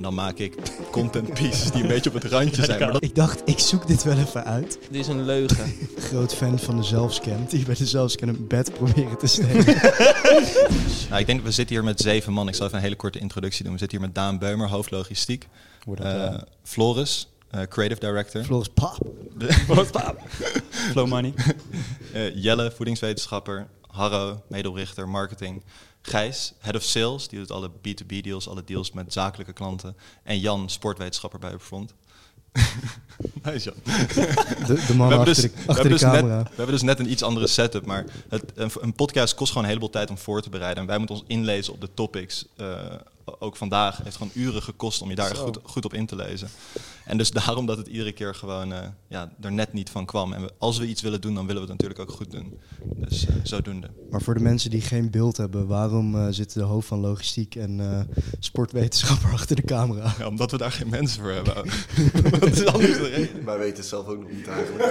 En dan maak ik content pieces die een beetje op het randje zijn. Maar dat... Ik dacht, ik zoek dit wel even uit. Dit is een leugen. Groot fan van de zelfscan. Die bij de zelfscan een bed proberen te stelen. Nou, ik denk, we zitten hier met zeven man. Ik zal even een hele korte introductie doen. We zitten hier met Daan Beumer, hoofdlogistiek. Dat, Eh, eh, Floris, eh, creative director. Floris Pap. Flow money. Eh, Jelle, voedingswetenschapper. Harro, medeoprichter, marketing. Gijs, head of sales. Die doet alle B2B deals, alle deals met zakelijke klanten. En Jan, sportwetenschapper bij Upfront. nice Jan. De, de man We hebben, achter dus, de, we, achter hebben de dus camera. net, we hebben dus net een iets andere setup, maar het, een, een podcast kost gewoon een heleboel tijd om voor te bereiden. En wij moeten ons inlezen op de topics. Eh, ook vandaag heeft gewoon uren gekost om je daar Zo. goed, goed op in te lezen. En dus daarom dat het iedere keer gewoon eh, ja, er net niet van kwam. En we, als we iets willen doen, dan willen we het natuurlijk ook goed doen. Dus eh, zodoende. Maar voor de mensen die geen beeld hebben, waarom eh, zit de hoofd van logistiek en eh, sportwetenschapper achter de camera? Ja, omdat we daar geen mensen voor hebben. Wat is anders de reden? Wij weten het zelf ook nog niet eigenlijk.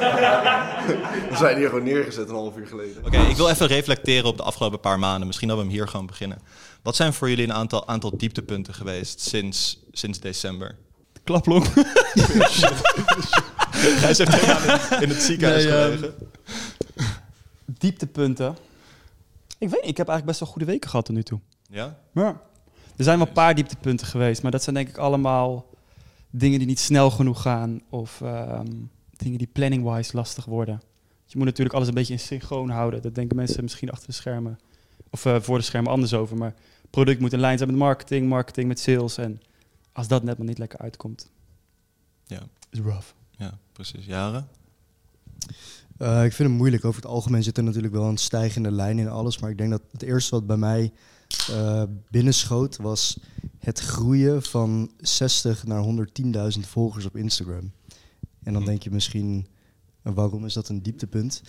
we zijn hier gewoon neergezet een half uur geleden. Oké, ik wil even reflecteren op de afgelopen paar maanden. Misschien dat we hem hier gewoon beginnen. Wat zijn voor jullie een aantal, aantal dieptepunten geweest sinds, sinds december? Klaplong. Heeft twee maanden in- het ziekenhuis Nee, gelegen. Dieptepunten. Ik weet niet, ik heb eigenlijk best wel goede weken gehad tot nu toe. Ja? Ja. Er zijn wel een paar dieptepunten geweest, maar dat zijn denk ik allemaal dingen die niet snel genoeg gaan of ehm, dingen die planning-wise lastig worden. Je moet natuurlijk alles een beetje in synchroon houden. Dat denken mensen misschien achter de schermen of eh, voor de schermen anders over. Maar product moet in lijn zijn met marketing, marketing met sales. En als dat net maar niet lekker uitkomt, Ja, is rough. ja precies. Jaren? Eh, ik vind het moeilijk. Over het algemeen zit er natuurlijk wel een stijgende lijn in alles. Maar ik denk dat het eerste wat bij mij eh, binnenschoot was het groeien van 60 naar 110.000 volgers op Instagram. En dan Hm. denk je misschien, waarom is dat een dieptepunt?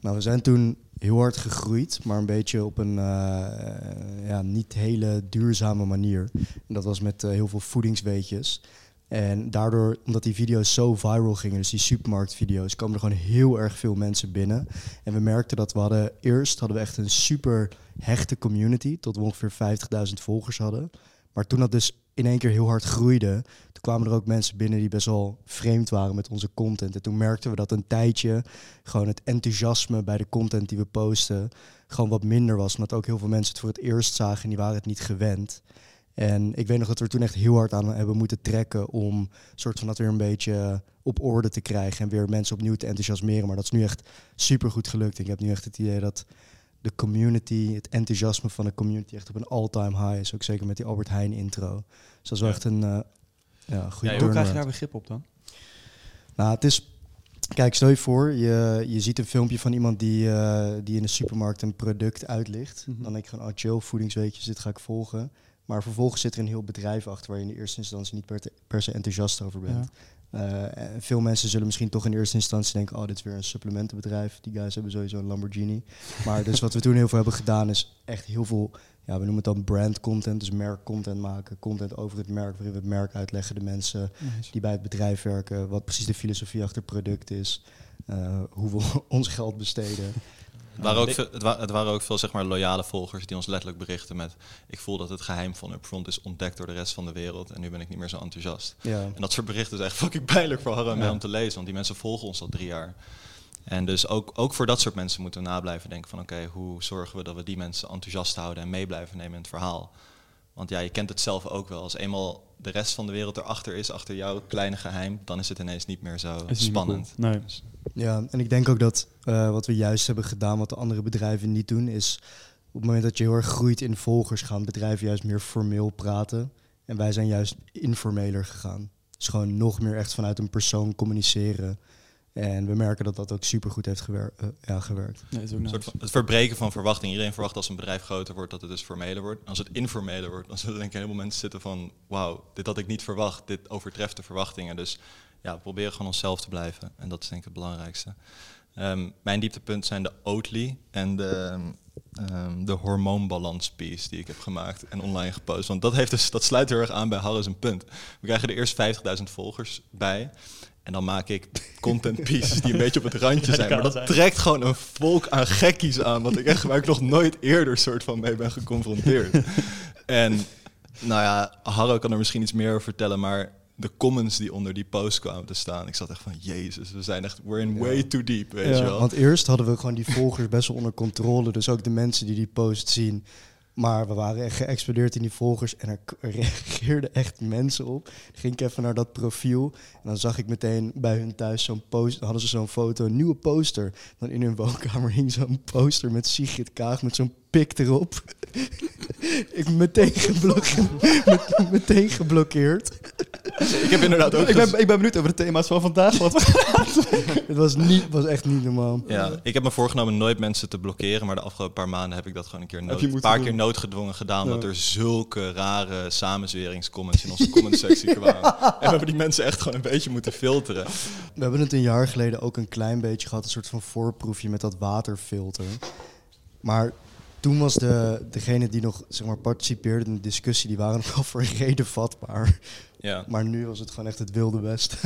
Nou, we zijn toen heel hard gegroeid, maar een beetje op een eh, ja, niet hele duurzame manier. En dat was met eh, heel veel voedingsweetjes. En daardoor, omdat die video's zo viral gingen, dus die supermarktvideo's, kwamen er gewoon heel erg veel mensen binnen. En we merkten dat we hadden, eerst hadden we echt een super hechte community, tot we ongeveer 50.000 volgers hadden. Maar toen dat dus in één keer heel hard groeide, toen kwamen er ook mensen binnen die best wel vreemd waren met onze content. En toen merkten we dat een tijdje gewoon het enthousiasme bij de content die we posten gewoon wat minder was. Omdat ook heel veel mensen het voor het eerst zagen en die waren het niet gewend. En ik weet nog dat we er toen echt heel hard aan hebben moeten trekken om soort van dat weer een beetje op orde te krijgen en weer mensen opnieuw te enthousiasmeren. Maar dat is nu echt super goed gelukt. Ik heb nu echt het idee dat de community, het enthousiasme van de community echt op een all-time high is. Ook zeker met die Albert Heijn intro. Dus dat is wel Ja. echt een uh, ja, goede Ja, Hoe krijg je daar begrip op dan? Nou, het is. Kijk, stel je voor, je, je ziet een filmpje van iemand die, eh, die in de supermarkt een product uitlicht. Mhm. Dan denk je van, oh chill, voedingsweetjes, dit ga ik volgen. Maar vervolgens zit er een heel bedrijf achter waar je in de eerste instantie niet per, te- per se enthousiast over bent. En veel mensen zullen misschien toch in eerste instantie denken, oh, dit is weer een supplementenbedrijf. Die guys hebben sowieso een Lamborghini. Maar dus wat we toen heel veel hebben gedaan is echt heel veel, ja, we noemen het dan brand content. Dus merk content maken, content over het merk, waarin we het merk uitleggen, de mensen die bij het bedrijf werken, wat precies de filosofie achter het product is, eh, hoe we ons geld besteden. Het waren, ook veel, het, wa- het waren ook veel zeg maar, loyale volgers die ons letterlijk berichten met... ik voel dat het geheim van Upfront is ontdekt door de rest van de wereld... en nu ben ik niet meer zo enthousiast. Ja. En dat soort berichten is echt fucking pijnlijk voor Harro en mij Ja. om te lezen. Want die mensen volgen ons al drie jaar. En dus ook, ook voor dat soort mensen moeten we na blijven denken van... oké, hoe zorgen we dat we die mensen enthousiast houden en mee blijven nemen in het verhaal. Want ja, je kent het zelf ook wel. Als eenmaal de rest van de wereld erachter is, achter jouw kleine geheim... dan is het ineens niet meer zo meer spannend. cool. Nee. Dus- Ja, en ik denk ook dat eh, wat we juist hebben gedaan, wat de andere bedrijven niet doen, is op het moment dat je heel erg groeit in volgers, gaan bedrijven juist meer formeel praten. En wij zijn juist informeler gegaan. Dus gewoon nog meer echt vanuit een persoon communiceren. En we merken dat dat ook supergoed heeft gewer eh, ja, gewerkt. Nee, nice. het verbreken van verwachting. Iedereen verwacht als een bedrijf groter wordt dat het dus formeler wordt. Als het informeler wordt, dan zullen denk ik een heleboel mensen zitten van... wauw, dit had ik niet verwacht, dit overtreft de verwachtingen. Dus ja, we proberen gewoon onszelf te blijven. En dat is denk ik het belangrijkste. Ehm, mijn dieptepunt zijn de Oatly en de, ehm, de hormoonbalans piece die ik heb gemaakt en online gepost. Want dat, heeft dus, dat sluit heel erg aan bij Harris een punt. We krijgen er eerst 50.000 volgers bij. En dan maak ik content pieces die een beetje op het randje zijn. Maar dat trekt gewoon een volk aan gekkies aan. Wat ik echt waar ik nog nooit eerder soort van mee ben geconfronteerd. En Nou ja, Harro kan er misschien iets meer over vertellen, maar de comments die onder die post kwamen te staan, ik zat echt van, jezus, we zijn echt, we're in way too deep, weet Ja, je wel. Want eerst hadden we gewoon die volgers best wel onder controle. Dus ook de mensen die die post zien. Maar we waren echt geëxplodeerd in die volgers. En er er reageerden echt mensen op. Ging ik even naar dat profiel. En dan zag ik meteen bij hun thuis zo'n post. Dan hadden ze zo'n foto, een nieuwe poster. Dan in hun woonkamer hing zo'n poster met Sigrid Kaag met zo'n pik erop. ik meteen, geblokkeerd, met- meteen geblokkeerd. ik heb inderdaad ook ik, ben, ik ben benieuwd over de thema's van vandaag. Wat Het was, niet, was echt niet normaal. Ja, ik heb me voorgenomen nooit mensen te blokkeren, maar de afgelopen paar maanden heb ik dat gewoon een keer nood, een paar doen? keer noodgedwongen gedaan, Ja. omdat er zulke rare samenzweringscomments in onze commentsectie kwamen. En we hebben die mensen echt gewoon een beetje moeten filteren. We hebben het een jaar geleden ook een klein beetje gehad, een soort van voorproefje met dat waterfilter. Maar toen was de, degene die nog zeg maar, participeerde in de discussie, die waren nog wel voor een reden vatbaar. Ja. Maar nu was het gewoon echt het wilde west.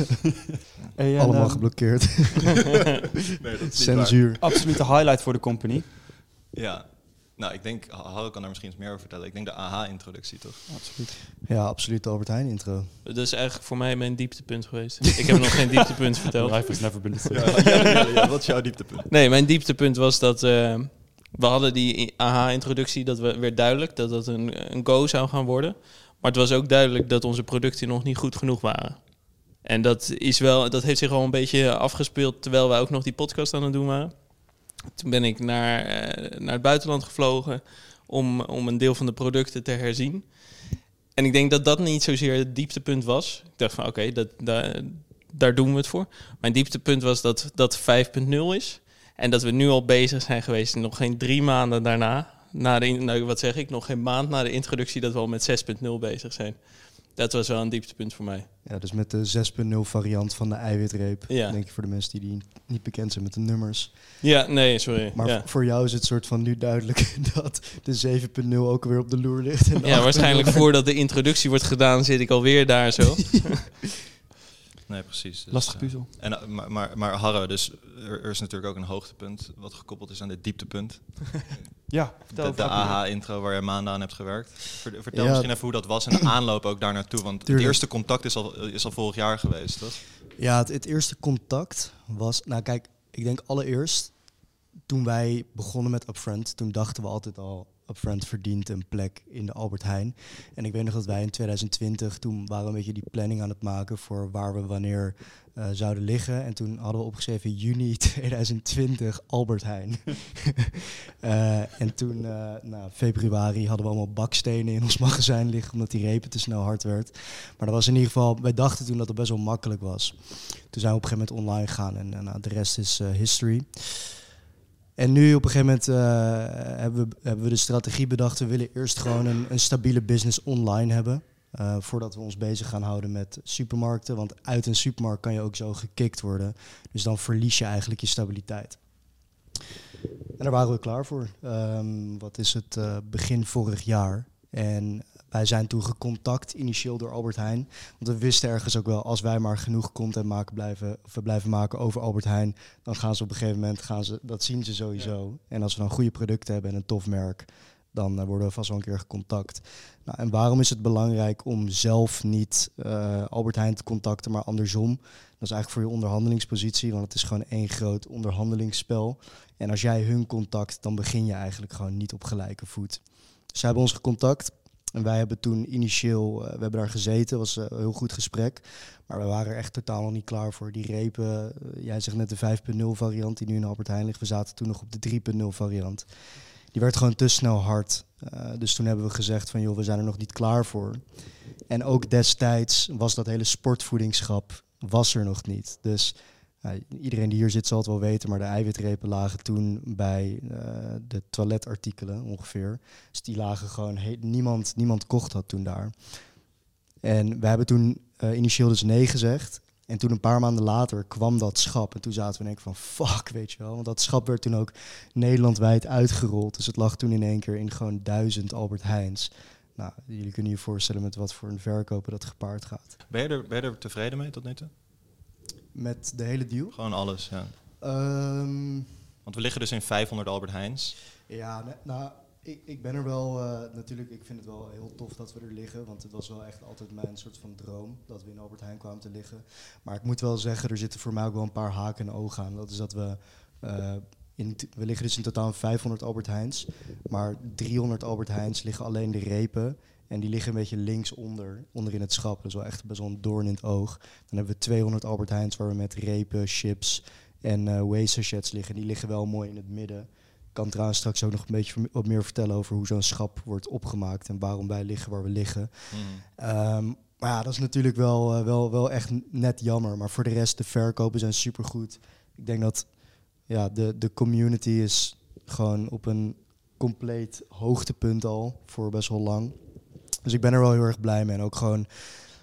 Hey, en, Allemaal ehm, geblokkeerd. Nee, dat is niet waar. Censuur. Absolute highlight voor de company. Ja. Nou, ik denk, Harro kan daar misschien iets meer over vertellen. Ik denk de AH-introductie, toch? Absoluut. Ja, absoluut de Albert Heijn intro. Dat is eigenlijk voor mij mijn dieptepunt geweest. Ik heb nog geen dieptepunt verteld. Life has never been the same. Ja, ja, ja, ja, wat is jouw dieptepunt? Nee, mijn dieptepunt was dat eh, we hadden die AH-introductie, dat we, werd duidelijk dat dat een, een go zou gaan worden. Maar het was ook duidelijk dat onze producten nog niet goed genoeg waren. En dat, is wel, dat heeft zich al een beetje afgespeeld terwijl wij ook nog die podcast aan het doen waren. Toen ben ik naar, eh, naar het buitenland gevlogen om, om een deel van de producten te herzien. En ik denk dat dat niet zozeer het dieptepunt was. Ik dacht van oké, dat daar, daar doen we het voor. Mijn dieptepunt was dat dat 5.0 is. En dat we nu al bezig zijn geweest, nog geen drie maanden daarna. Na de, nou, wat zeg ik, nog geen maand na de introductie, dat we al met 6.0 bezig zijn. Dat was wel een dieptepunt voor mij. Ja, dus met de 6.0 variant van de eiwitreep. Ja. Denk ik voor de mensen die, die niet bekend zijn met de nummers. Ja, nee, sorry. Maar ja. voor jou is het soort van nu duidelijk dat de 7.0 ook weer op de loer ligt. En ja, 8.0 waarschijnlijk voordat de introductie wordt gedaan, zit ik alweer daar zo. Nee, precies. Dus, Lastig eh, puzzel. En, eh, maar, maar, maar Harro, dus er, er is natuurlijk ook een hoogtepunt wat gekoppeld is aan dit dieptepunt. Ja, vertel De, de AH. AH-intro waar je maanden aan hebt gewerkt. Ver- Vertel Ja. misschien even hoe dat was en de aanloop ook daar naartoe. Want Tuurlijk. het eerste contact is al, is al vorig jaar geweest, toch? Ja, het, het eerste contact was... Nou kijk, ik denk allereerst toen wij begonnen met Upfront... toen dachten we altijd al... Upfront verdient een plek in de Albert Heijn. En ik weet nog dat wij in 2020... toen waren we een beetje die planning aan het maken... voor waar we wanneer eh, zouden liggen. En toen hadden we opgeschreven juni 2020 Albert Heijn. Eh, en toen, eh nou, februari, hadden we allemaal bakstenen in ons magazijn liggen... omdat die repen te snel hard werd. Maar dat was in ieder geval... Wij dachten toen dat het best wel makkelijk was. Toen zijn we op een gegeven moment online gegaan en, en nou, de rest is history. En nu op een gegeven moment eh, hebben, we, hebben we de strategie bedacht. We willen eerst gewoon een, een stabiele business online hebben. eh, voordat we ons bezig gaan houden met supermarkten. Want uit een supermarkt kan je ook zo gekikt worden. Dus dan verlies je eigenlijk je stabiliteit. En daar waren we klaar voor. Ehm, wat is het? eh, begin vorig jaar. En wij zijn toen gecontact initieel door Albert Heijn. Want we wisten ergens ook wel, als wij maar genoeg content maken blijven, of we blijven maken over Albert Heijn, dan gaan ze op een gegeven moment, gaan ze, dat zien ze sowieso. En als we dan goede producten hebben en een tof merk, dan eh, worden we vast wel een keer gecontact. Nou, en waarom is het belangrijk om zelf niet eh, Albert Heijn te contacten, maar andersom? Dat is eigenlijk voor je onderhandelingspositie, want het is gewoon één groot onderhandelingsspel. En als jij hun contact, dan begin je eigenlijk gewoon niet op gelijke voet. Ze hebben ons gecontact. En wij hebben toen initieel, eh, we hebben daar gezeten, was eh, een heel goed gesprek. Maar we waren echt totaal nog niet klaar voor. Die repen, eh, jij zegt net de 5.0 variant die nu in Albert Heijn ligt. We zaten toen nog op de 3.0 variant. Die werd gewoon te snel hard. Dus toen hebben we gezegd van joh, we zijn er nog niet klaar voor. En ook destijds was dat hele sportvoedingschap was er nog niet. Dus iedereen die hier zit zal het wel weten, maar de eiwitrepen lagen toen bij eh, de toiletartikelen ongeveer. Dus die lagen gewoon, niemand, niemand kocht dat toen daar. En we hebben toen eh, initieel dus nee gezegd. En toen een paar maanden later kwam dat schap. En toen zaten we denk ik van fuck, weet je wel. Want dat schap werd toen ook Nederlandwijd uitgerold. Dus het lag toen in één keer in gewoon duizend Albert Heijns. Nou, jullie kunnen je voorstellen met wat voor een verkoper dat gepaard gaat. Ben je, er, ben je er tevreden mee tot nu toe? Met de hele deal? Gewoon alles, ja. Ehm, Want we liggen dus in 500 Albert Heijns. Ja, nou, Ik, ik ben er wel, eh, natuurlijk, ik vind het wel heel tof dat we er liggen. Want het was wel echt altijd mijn soort van droom dat we in Albert Heijn kwamen te liggen. Maar ik moet wel zeggen, er zitten voor mij ook wel een paar haken en ogen aan. Dat is dat we, eh, in, we liggen dus in totaal in 500 Albert Heijns. Maar 300 Albert Heijns liggen alleen de repen. En die liggen een beetje linksonder, onder in het schap. Dat is wel echt best wel een doorn in het oog. Dan hebben we 200 Albert Heijns waar we met repen, chips en eh whey sachets liggen. Die liggen wel mooi in het midden. Ik kan trouwens straks ook nog een beetje wat meer vertellen over hoe zo'n schap wordt opgemaakt en waarom wij liggen waar we liggen. Hmm. Ehm, maar ja, dat is natuurlijk wel, eh, wel, wel echt net jammer. Maar voor de rest, de verkopen zijn supergoed. Ik denk dat ja, de, de community is gewoon op een compleet hoogtepunt al voor best wel lang. Dus ik ben er wel heel erg blij mee. En ook gewoon een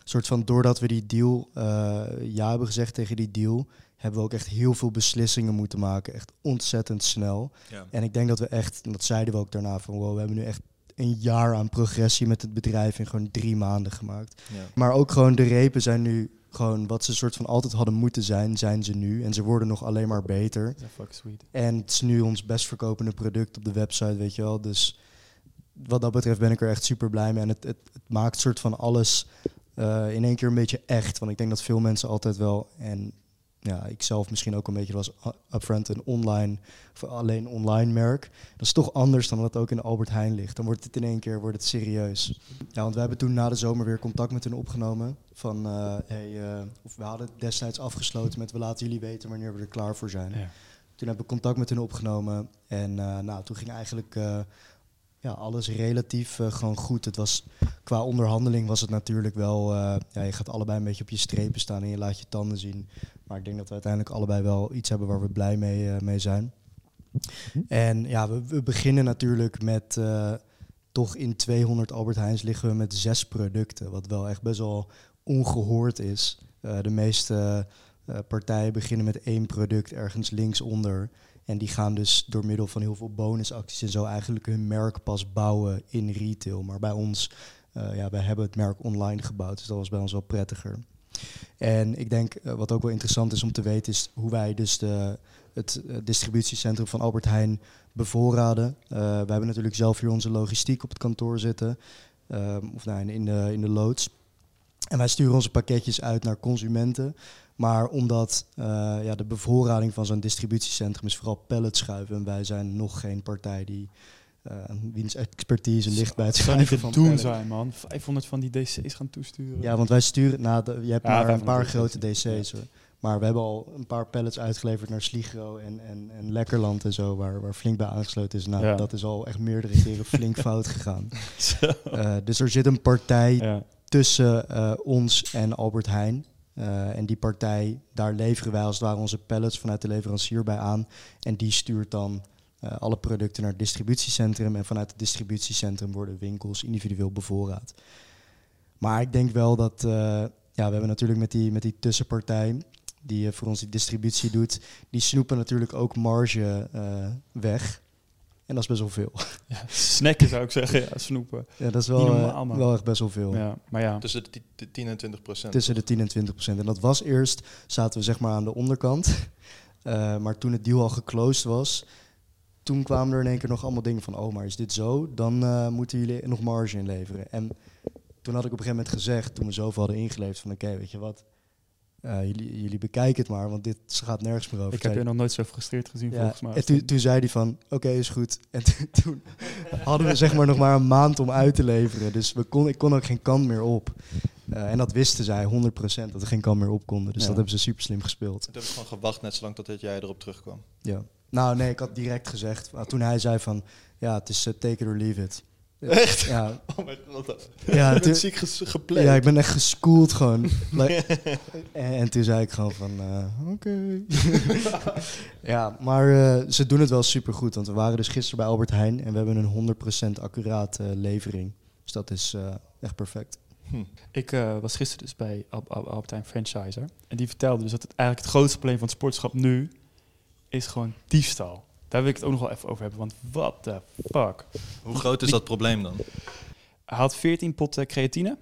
soort van, doordat we die deal eh, ja hebben gezegd tegen die deal, hebben we ook echt heel veel beslissingen moeten maken. Echt ontzettend snel. Ja. En ik denk dat we echt, en dat zeiden we ook daarna, van wow, we hebben nu echt een jaar aan progressie met het bedrijf in gewoon drie maanden gemaakt. Ja. Maar ook gewoon de repen zijn nu gewoon wat ze soort van altijd hadden moeten zijn, zijn ze nu. En ze worden nog alleen maar beter. Sweet. En het is nu ons best verkopende product op de website, weet je wel. Dus wat dat betreft ben ik er echt super blij mee. En het, het, het maakt soort van alles eh, in één keer een beetje echt. Want ik denk dat veel mensen altijd wel, en ja, ik zelf misschien ook een beetje was upfront een online, of alleen online merk. Dat is toch anders dan dat ook in Albert Heijn ligt. Dan wordt het in één keer wordt het serieus. Ja, want we hebben toen na de zomer weer contact met hun opgenomen. Van, eh, hey, eh, of we hadden destijds afgesloten met we laten jullie weten wanneer we er klaar voor zijn. Ja. Toen heb ik contact met hen opgenomen. En eh, nou, toen ging eigenlijk eh, ja, alles relatief eh, gewoon goed. Het was, qua onderhandeling was het natuurlijk wel... eh, ja, je gaat allebei een beetje op je strepen staan en je laat je tanden zien. Maar ik denk dat we uiteindelijk allebei wel iets hebben waar we blij mee, eh, mee zijn. En ja, we, we beginnen natuurlijk met... toch in 200 Albert Heijns liggen we met zes producten. Wat wel echt best wel ongehoord is. De meeste partijen beginnen met één product ergens linksonder. En die gaan dus door middel van heel veel bonusacties en zo eigenlijk hun merk pas bouwen in retail. Maar bij ons, eh, ja, wij hebben het merk online gebouwd. Dus dat was bij ons wel prettiger. En ik denk, eh, wat ook wel interessant is om te weten, is hoe wij dus de, het eh, distributiecentrum van Albert Heijn bevoorraden. We hebben natuurlijk zelf hier onze logistiek op het kantoor zitten. Ehm, of nou, in- in, de, in de loods. En wij sturen onze pakketjes uit naar consumenten. Maar omdat eh, ja, de bevoorrading van zo'n distributiecentrum is vooral pallet schuiven. En wij zijn nog geen partij die eh wiens expertise ligt bij het schuiven van doen zijn, man. 500 van die DC's gaan toesturen. Ja, want wij sturen... Nou, de- je hebt Ja, maar een 500 paar grote DC's hoor. Maar we hebben al een paar pallets uitgeleverd naar Sligro en, en, en Lekkerland en zo, waar, waar flink bij aangesloten is. Nou, Ja. dat is al echt meerdere keren flink fout gegaan. Eh, dus er zit een partij Ja. tussen ons en Albert Heijn. Eh, en die partij, daar leveren wij als het ware onze pallets vanuit de leverancier bij aan. En die stuurt dan eh, alle producten naar het distributiecentrum. En vanuit het distributiecentrum worden winkels individueel bevoorraad. Maar ik denk wel dat, eh, ja, we hebben natuurlijk met die, met die tussenpartij, die voor ons die distributie doet, die snoepen natuurlijk ook marge weg. En dat is best wel veel. Ja, snacken zou ik zeggen, ja, snoepen. ja, dat is wel, eh, normaal, wel echt best wel veel. Ja, maar ja. Tussen de, ti- de 10 en 20 procent. Tussen de 10 en 20 procent. En dat was eerst, zaten we zeg maar aan de onderkant. Eh, maar toen het deal al geclosed was, toen kwamen er in één keer nog allemaal dingen van... oh, maar is dit zo? Dan eh, moeten jullie nog marge inleveren. En toen had ik op een gegeven moment gezegd, toen we zoveel hadden ingeleverd... van oké, weet je wat, jullie, jullie bekijken het maar, want dit gaat nergens meer over. Ik heb je nog nooit zo gefrustreerd gezien, ja, volgens mij. En toen, toen zei hij van, oké, is goed. En toen- hadden we zeg maar nog maar een maand om uit te leveren. Dus we kon, ik kon ook geen kant meer op. Eh, en dat wisten zij 100% dat er geen kant meer op konden. Dus Ja. dat hebben ze super slim gespeeld. Toen heb ik gewoon gewacht net zolang tot jij erop terugkwam. Ja. Nou nee, ik had direct gezegd, toen hij zei van, ja, het is eh, take it or leave it. Echt? Ja, Oh mijn god. ja, je toen- bent ziek ja, ik ben echt geschoold gewoon. En, en toen zei ik gewoon van, eh, oké. ja, maar eh, ze doen het wel super goed. Want we waren dus gisteren bij Albert Heijn en we hebben een 100% accuraat eh, levering. Dus dat is echt perfect. Hm. Ik was gisteren dus bij Al Al Albert Heijn Franchiser. En die vertelde dus dat het eigenlijk het grootste probleem van het sportschap nu is gewoon diefstal. Daar wil ik het ook nog wel even over hebben, want what the fuck. Hoe groot is dat probleem dan? Hij had 14 potten creatine.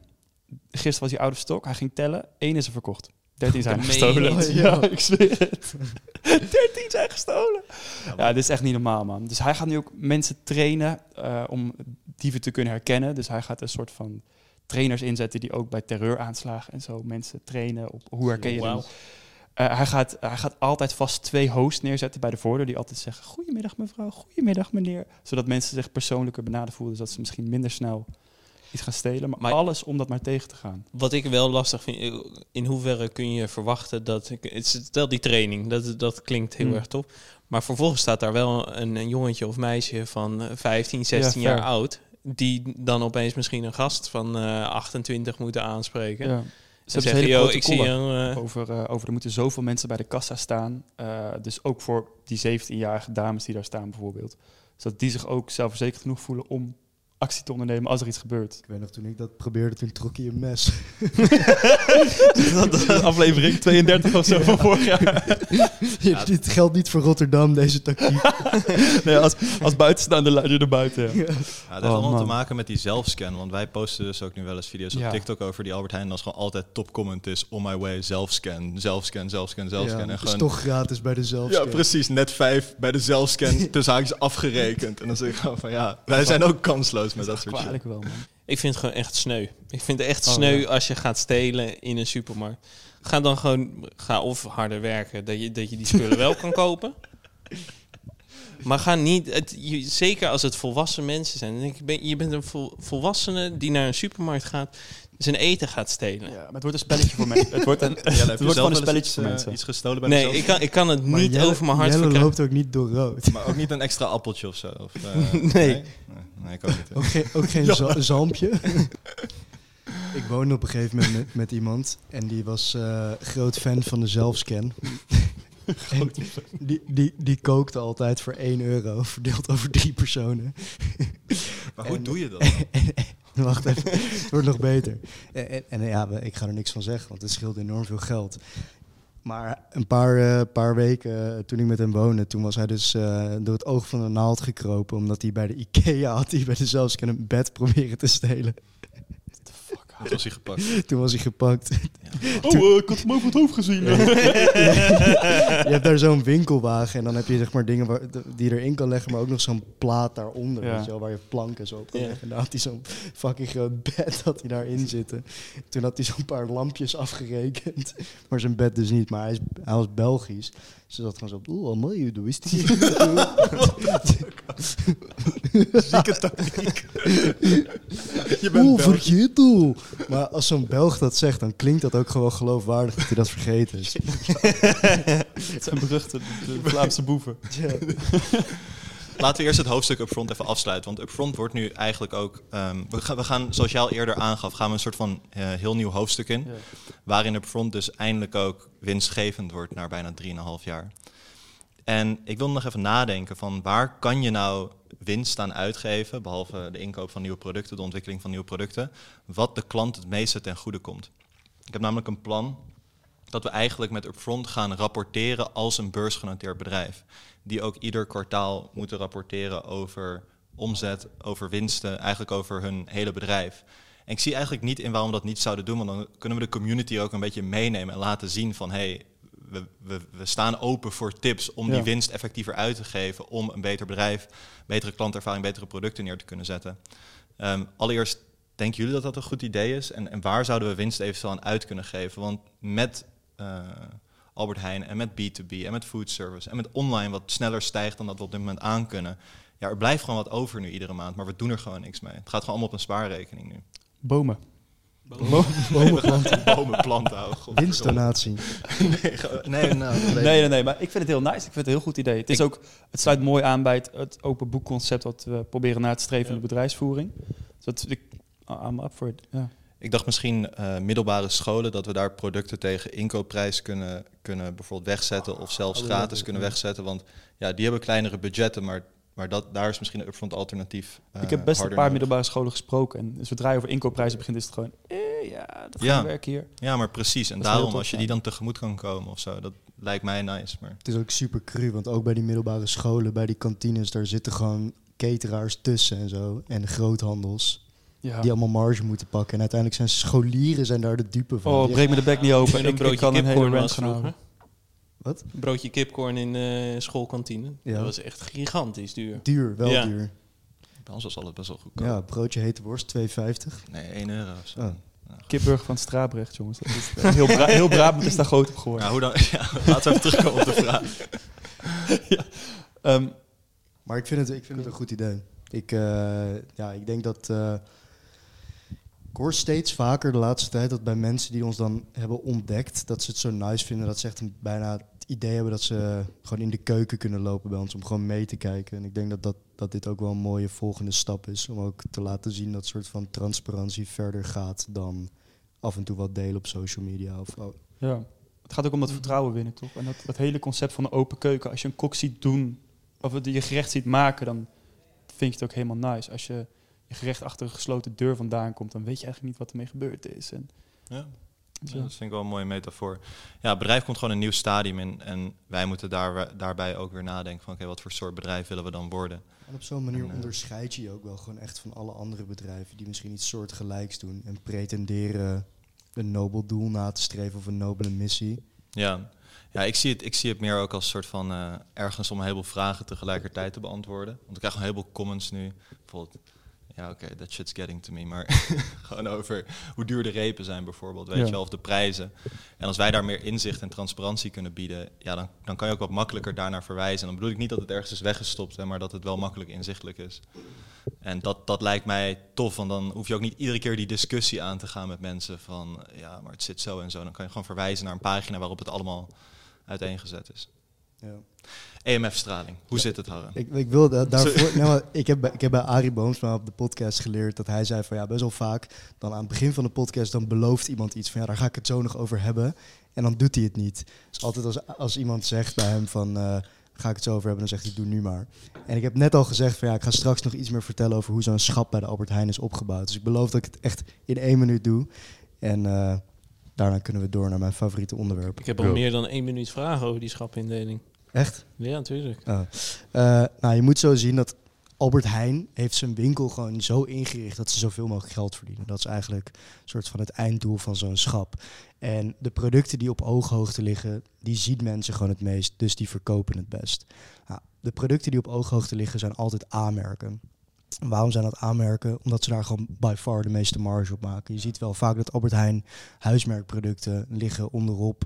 Gisteren was hij out of stock. Hij ging tellen. Eén is er verkocht. 13 zijn gestolen. Ja, ik zweer het. 13 zijn gestolen. Ja, Ja, dit is echt niet normaal, man. Dus hij gaat nu ook mensen trainen eh, om dieven te kunnen herkennen. Dus hij gaat een soort van trainers inzetten die ook bij terreuraanslagen en zo mensen trainen op hoe herken je Wauw. Eh, hij, gaat, hij gaat altijd vast twee hosts neerzetten bij de voordeur die altijd zeggen: Goedemiddag mevrouw, goedemiddag meneer. Zodat mensen zich persoonlijker benaderd voelen, zodat ze misschien minder snel iets gaan stelen. Maar, Maar- alles om dat maar tegen te gaan. Wat ik wel lastig vind, in hoeverre kun je verwachten dat... Stel die training, dat, dat klinkt heel Hmm. erg top. Maar vervolgens staat daar wel een, een jongetje of meisje van eh, 15, 16 Ja, jaar fair. oud... die dan opeens misschien een gast van eh 28 moeten aanspreken. Ja. Ze hebben hele yo, ik zie een... eh, over, eh, over er moeten zoveel mensen bij de kassa staan. Eh, dus ook voor die 17-jarige dames die daar staan bijvoorbeeld. Zodat die zich ook zelfverzekerd genoeg voelen om actie te ondernemen als er iets gebeurt. Ik weet nog, toen ik dat probeerde, toen trok hij een mes. Aflevering 32 of zo van vorig jaar. Dit geldt niet voor Rotterdam, deze tactiek. nee, als, als buitenstaander luid je er buiten. Ja. Ja, het heeft Oh, allemaal te maken met die zelfscan. Want wij posten dus ook nu wel eens video's op Ja. TikTok over die Albert Heijn. En als gewoon altijd top comment is, on my way, zelfscan, zelfscan, zelfscan, zelfscan. Ja, en dat is gewoon, toch gratis bij de zelfscan. ja, precies. Net vijf bij de zelfscan tussen haakjes afgerekend. En dan zeg ik gewoon van ja, wij zijn ook kansloos met dat soort shit. Wel, man. Ik vind het gewoon echt sneu. Ik vind het echt Oh, sneu ja. als je gaat stelen in een supermarkt. Ga dan gewoon, ga of harder werken, dat je, dat je die spullen wel kan kopen. Maar ga niet, het, je, zeker als het volwassen mensen zijn. Dan denk ik, ben, je bent een vol, volwassene die naar een supermarkt gaat, zijn eten gaat stelen. Ja, maar het wordt een spelletje voor mensen. Het wordt, een, Ja, het wordt gewoon een spelletje voor iets, mensen. iets gestolen bij de Nee, ik kan, ik kan het Maar niet Jelle- over mijn hart Jelle verkrijgen. loopt ook niet door rood. Maar ook niet een extra appeltje of zo? Of, eh, Nee. nee? Nee, ik ook niet. Ook geen, ook geen zalmpje. ik woonde op een gegeven moment met, met iemand en die was eh, groot fan van de zelfscan. En die, die, die kookte altijd voor 1 euro, verdeeld over drie personen. Maar hoe En- doe je dat? Wacht even, het wordt nog beter. En, en, en ja, ik ga er niks van zeggen, want het scheelt enorm veel geld. Maar een paar, eh, paar weken eh, toen ik met hem woonde, toen was hij dus eh, door het oog van de naald gekropen. Omdat hij bij de Ikea had hij bij de zelfscan een bed proberen te stelen. Toen was hij gepakt. Toen was hij gepakt. Oh, ik had hem over het hoofd gezien. je hebt daar zo'n winkelwagen en dan heb je zeg maar dingen waar, die je erin kan leggen, maar ook nog zo'n plaat daaronder, Ja. weet je wel, waar je planken zo op kan Ja. leggen. En daar had hij zo'n fucking groot bed had hij daarin zitten. Toen had hij zo'n paar lampjes afgerekend, maar zijn bed dus niet. Maar hij, is, hij was Belgisch, dus dat gewoon zo, oeh, mooi, hoe is die? Zieke tactiek. je bent Oeh, vergeet het. Maar als zo'n Belg dat zegt, dan klinkt dat ook gewoon geloofwaardig dat hij dat vergeten is. Het zijn beruchte de Vlaamse boeven. Ja. Laten we eerst het hoofdstuk upfront even afsluiten. Want upfront wordt nu eigenlijk ook... ehm, we, gaan, we gaan, zoals jij al eerder aangaf, gaan we een soort van eh, heel nieuw hoofdstuk in. Waarin upfront dus eindelijk ook winstgevend wordt na bijna 3,5 jaar. En ik wil nog even nadenken van waar kan je nou winst aan uitgeven, behalve de inkoop van nieuwe producten, de ontwikkeling van nieuwe producten, wat de klant het meeste ten goede komt. Ik heb namelijk een plan dat we eigenlijk met Upfront gaan rapporteren als een beursgenoteerd bedrijf. Die ook ieder kwartaal moeten rapporteren over omzet, over winsten, eigenlijk over hun hele bedrijf. En ik zie eigenlijk niet in waarom we dat niet zouden doen, want dan kunnen we de community ook een beetje meenemen en laten zien van hey, we, we, we staan open voor tips om die winst effectiever uit te geven, om een beter bedrijf, betere klantervaring, betere producten neer te kunnen zetten. Ehm, allereerst, denken jullie dat dat een goed idee is? En, en waar zouden we winst eventueel aan uit kunnen geven? Want met eh, Albert Heijn en met B2B en met food service en met online wat sneller stijgt dan dat we op dit moment aan kunnen. Ja, er blijft gewoon wat over nu iedere maand, maar we doen er gewoon niks mee. Het gaat gewoon allemaal op een spaarrekening nu. Bomen. Bomen planten. Bomen planten houden. God. Winstdonatie. Nee, nee, nou, dat Nee, nee, nee, maar ik vind het heel nice. Ik vind het een heel goed idee. Het, is ook, het sluit mooi aan bij het, het open boekconcept wat we proberen na te streven in de bedrijfsvoering. Dus dat, ik, I'm up for it. Ja. Ik dacht misschien eh, middelbare scholen, dat we daar producten tegen inkoopprijs kunnen, kunnen bijvoorbeeld wegzetten of zelfs Oh, gratis kunnen wegzetten. Want ja, die hebben kleinere budgetten, maar, maar dat, daar is misschien een upfront alternatief. eh, ik heb best een paar nodig. middelbare scholen gesproken. En zodra je over inkoopprijzen begint, is het gewoon... Eh, ja, dat gaat Ja. werken hier. Ja, maar precies. En daarom, als je ja. die dan tegemoet kan komen of zo, dat lijkt mij nice. Maar Het is ook super cru, want ook bij die middelbare scholen, bij die kantines, daar zitten gewoon cateraars tussen en zo. En groothandels. Ja. die allemaal marge moeten pakken. En uiteindelijk zijn scholieren zijn daar de dupe van. Oh, breek me de bek niet open. Toen Ik, een ik kan een hele rant was gaan. Wat? Een broodje kipcorn in de schoolkantine. Ja. Dat was echt gigantisch duur. Duur, wel Ja. duur. Bij ons was alles best wel goedkoop. Ja, broodje hete worst, 2,50. Nee, 1 euro of zo. Oh. Kipburger van Strabrecht, jongens. Dat is, eh, heel, Bra heel Brabant is daar groot op geworden. Ja, hoe dan? Ja, laten we even terugkomen op de vraag. Ehm, Maar ik vind het, ik vind het een goed idee. Ik, eh, ja, ik denk dat. eh, ik hoor steeds vaker de laatste tijd dat bij mensen die ons dan hebben ontdekt, dat ze het zo nice vinden dat ze echt een, bijna het idee hebben dat ze gewoon in de keuken kunnen lopen bij ons om gewoon mee te kijken. En ik denk dat, dat, dat dit ook wel een mooie volgende stap is om ook te laten zien dat soort van transparantie verder gaat dan af en toe wat delen op social media. Of, oh, ja. Het gaat ook om dat vertrouwen winnen, toch? En dat, dat hele concept van een open keuken. Als je een kok ziet doen, of het je gerecht ziet maken, dan vind je het ook helemaal nice. Als je je gerecht achter een gesloten deur vandaan komt, dan weet je eigenlijk niet wat ermee gebeurd is. En, Ja. Ja, dat vind ik wel een mooie metafoor. Ja, het bedrijf komt gewoon een nieuw stadium in. En wij moeten daar, daarbij ook weer nadenken van... oké, wat voor soort bedrijf willen we dan worden? En op zo'n manier En, eh, onderscheid je je ook wel gewoon echt van alle andere bedrijven die misschien iets soortgelijks doen en pretenderen een nobel doel na te streven of een nobele missie. Ja, ja ik, zie het, ik zie het meer ook als een soort van... eh, ergens om een heleboel vragen tegelijkertijd te beantwoorden. Want ik krijg een heleboel comments nu. Bijvoorbeeld, ja oké, that shit's getting to me. Maar gewoon over hoe duur de repen zijn bijvoorbeeld. Weet Ja. je wel, of de prijzen. En als wij daar meer inzicht en transparantie kunnen bieden... ja, dan, dan kan je ook wat makkelijker daarnaar verwijzen. En dan bedoel ik niet dat het ergens is weggestopt... Hè, maar dat het wel makkelijk inzichtelijk is. En dat, dat lijkt mij tof, want dan hoef je ook niet iedere keer die discussie aan te gaan met mensen van ja, maar het zit zo en zo. Dan kan je gewoon verwijzen naar een pagina waarop het allemaal uiteengezet is. Ja. EMF-straling, hoe zit het, Harren? Ik, ik wil da- daarvoor. nou, maar ik, heb, bij- ik heb bij Arie Boomsma op de podcast geleerd dat hij zei van ja, best wel vaak. Dan aan het begin van de podcast dan belooft iemand iets van ja, daar ga ik het zo nog over hebben. En dan doet hij het niet. Dus altijd als, als iemand zegt bij hem van eh, ga ik het zo over hebben, dan zegt hij doe nu maar. En ik heb net al gezegd van ja, ik ga straks nog iets meer vertellen over hoe zo'n schap bij de Albert Heijn is opgebouwd. Dus ik beloof dat ik het echt in één minuut doe. En eh, daarna kunnen we door naar mijn favoriete onderwerp. Ik heb al meer dan één minuut vragen over die schapindeling. Echt? Ja, natuurlijk. Oh. Eh, nou, je moet zo zien dat Albert Heijn heeft zijn winkel gewoon zo ingericht dat ze zoveel mogelijk geld verdienen. Dat is eigenlijk een soort van het einddoel van zo'n schap. En de producten die op ooghoogte liggen, die ziet mensen gewoon het meest, dus die verkopen het best. Nou, de producten die op ooghoogte liggen zijn altijd aanmerken. En waarom zijn dat aanmerken? Omdat ze daar gewoon by far de meeste marge op maken. Je ziet wel vaak dat Albert Heijn huismerkproducten liggen onderop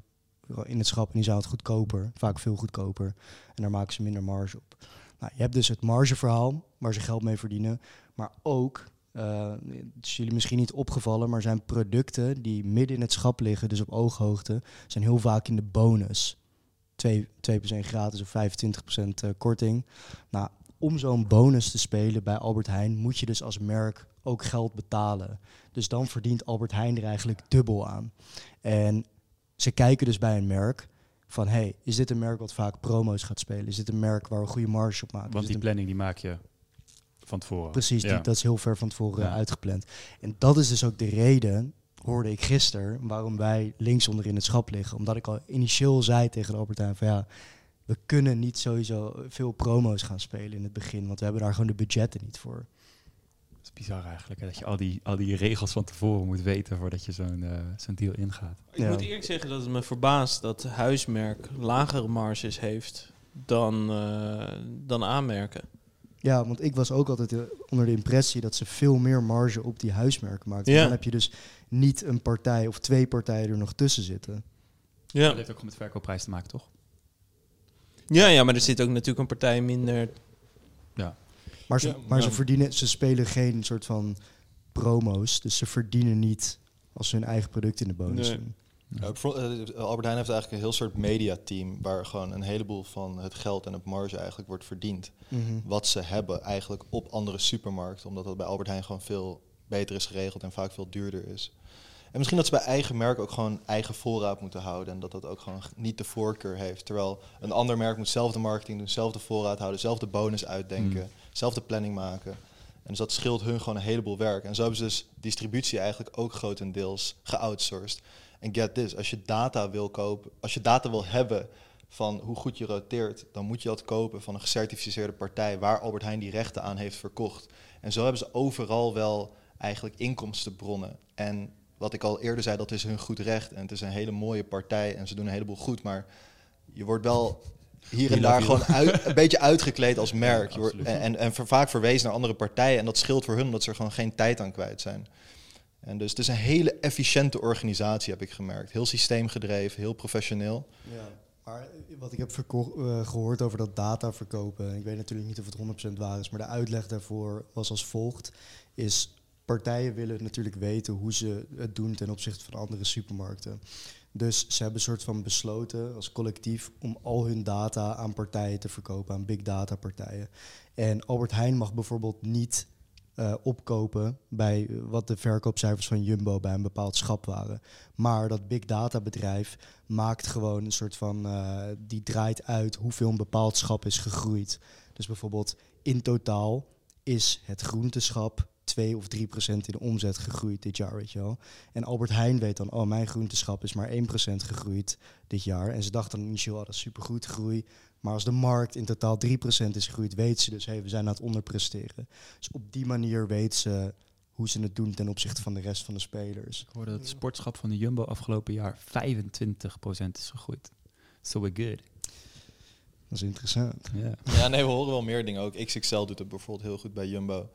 in het schap en die zijn wat goedkoper, vaak veel goedkoper. En daar maken ze minder marge op. Nou, je hebt dus het margeverhaal waar ze geld mee verdienen, maar ook, eh, het is jullie misschien niet opgevallen, maar zijn producten die midden in het schap liggen, dus op ooghoogte, zijn heel vaak in de bonus. 2, 2% gratis of 25% eh, korting. Nou, om zo'n bonus te spelen bij Albert Heijn moet je dus als merk ook geld betalen. Dus dan verdient Albert Heijn er eigenlijk dubbel aan. En ze kijken dus bij een merk van, hey, is dit een merk wat vaak promo's gaat spelen? Is dit een merk waar we goede marge op maken? Want die planning die maak je van tevoren. Precies, die, dat is heel ver van tevoren Ja. uitgepland. En dat is dus ook de reden, hoorde ik gisteren, waarom wij links onder in het schap liggen. Omdat ik al initieel zei tegen de Albert Heijn van ja, we kunnen niet sowieso veel promo's gaan spelen in het begin, want we hebben daar gewoon de budgetten niet voor. Is bizar eigenlijk, hè, dat je al die, al die regels van tevoren moet weten voordat je zo'n eh, zo'n deal ingaat. Ik Ja. moet eerlijk zeggen dat het me verbaast dat huismerk lagere marges heeft dan, eh, dan aanmerken. Ja, want ik was ook altijd eh, onder de impressie dat ze veel meer marge op die huismerken maakten. Ja. Dan heb je dus niet een partij of twee partijen er nog tussen zitten. Ja. Dat heeft ook met verkoopprijs te maken, toch? Ja, ja, maar er zit ook natuurlijk een partij minder. Maar, ze, Ja, maar ze ja. verdienen, ze spelen geen soort van promo's. Dus ze verdienen niet als ze hun eigen product in de bonus Nee. doen. Ja, ik vond- eh, Albert Heijn heeft eigenlijk een heel soort mediateam waar gewoon een heleboel van het geld en het marge eigenlijk wordt verdiend. Mhm. Wat ze hebben eigenlijk op andere supermarkten, omdat dat bij Albert Heijn gewoon veel beter is geregeld en vaak veel duurder is. En misschien dat ze bij eigen merk ook gewoon eigen voorraad moeten houden en dat dat ook gewoon niet de voorkeur heeft. Terwijl een ander merk moet zelf de marketing doen, zelf de voorraad houden, zelf de bonus uitdenken, zelf de planning maken. En dus dat scheelt hun gewoon een heleboel werk. En zo hebben ze dus distributie eigenlijk ook grotendeels geoutsourced. En get this, als je data wil kopen, als je data wil hebben van hoe goed je roteert, dan moet je dat kopen van een gecertificeerde partij waar Albert Heijn die rechten aan heeft verkocht. En zo hebben ze overal wel eigenlijk inkomstenbronnen. En wat ik al eerder zei, dat is hun goed recht. En het is een hele mooie partij en ze doen een heleboel goed. Maar je wordt wel hier en daar gewoon uit, een beetje uitgekleed als merk. En en ver- vaak verwezen naar andere partijen. En dat scheelt voor hun omdat ze er gewoon geen tijd aan kwijt zijn. En dus het is een hele efficiënte organisatie, heb ik gemerkt. Heel systeemgedreven, heel professioneel. Ja, maar wat ik heb eh, gehoord over dat data verkopen, ik weet natuurlijk niet of het 100% waar is, maar de uitleg daarvoor was als volgt, is partijen willen natuurlijk weten hoe ze het doen ten opzichte van andere supermarkten. Dus ze hebben een soort van besloten als collectief om al hun data aan partijen te verkopen, aan big data partijen. En Albert Heijn mag bijvoorbeeld niet eh, opkopen bij eh, wat de verkoopcijfers van Jumbo bij een bepaald schap waren. Maar dat big data bedrijf maakt gewoon een soort van, eh, die draait uit hoeveel een bepaald schap is gegroeid. Dus bijvoorbeeld in totaal is het groenteschap 2 of 3 procent in de omzet gegroeid dit jaar, weet je wel. En Albert Heijn weet dan, oh mijn groenteschap is maar 1 procent gegroeid dit jaar. En ze dachten dan initieel, oh, dat is supergoed groei. Maar als de markt in totaal 3 procent is gegroeid, weten ze dus, hey, we zijn aan het onderpresteren. Dus op die manier weten ze hoe ze het doen ten opzichte van de rest van de spelers. Ik hoorde dat het sportschap van de Jumbo afgelopen jaar 25% is gegroeid. So we're good. Dat is interessant. Ja. Ja, nee, we horen wel meer dingen ook. XXL doet het bijvoorbeeld heel goed bij Jumbo.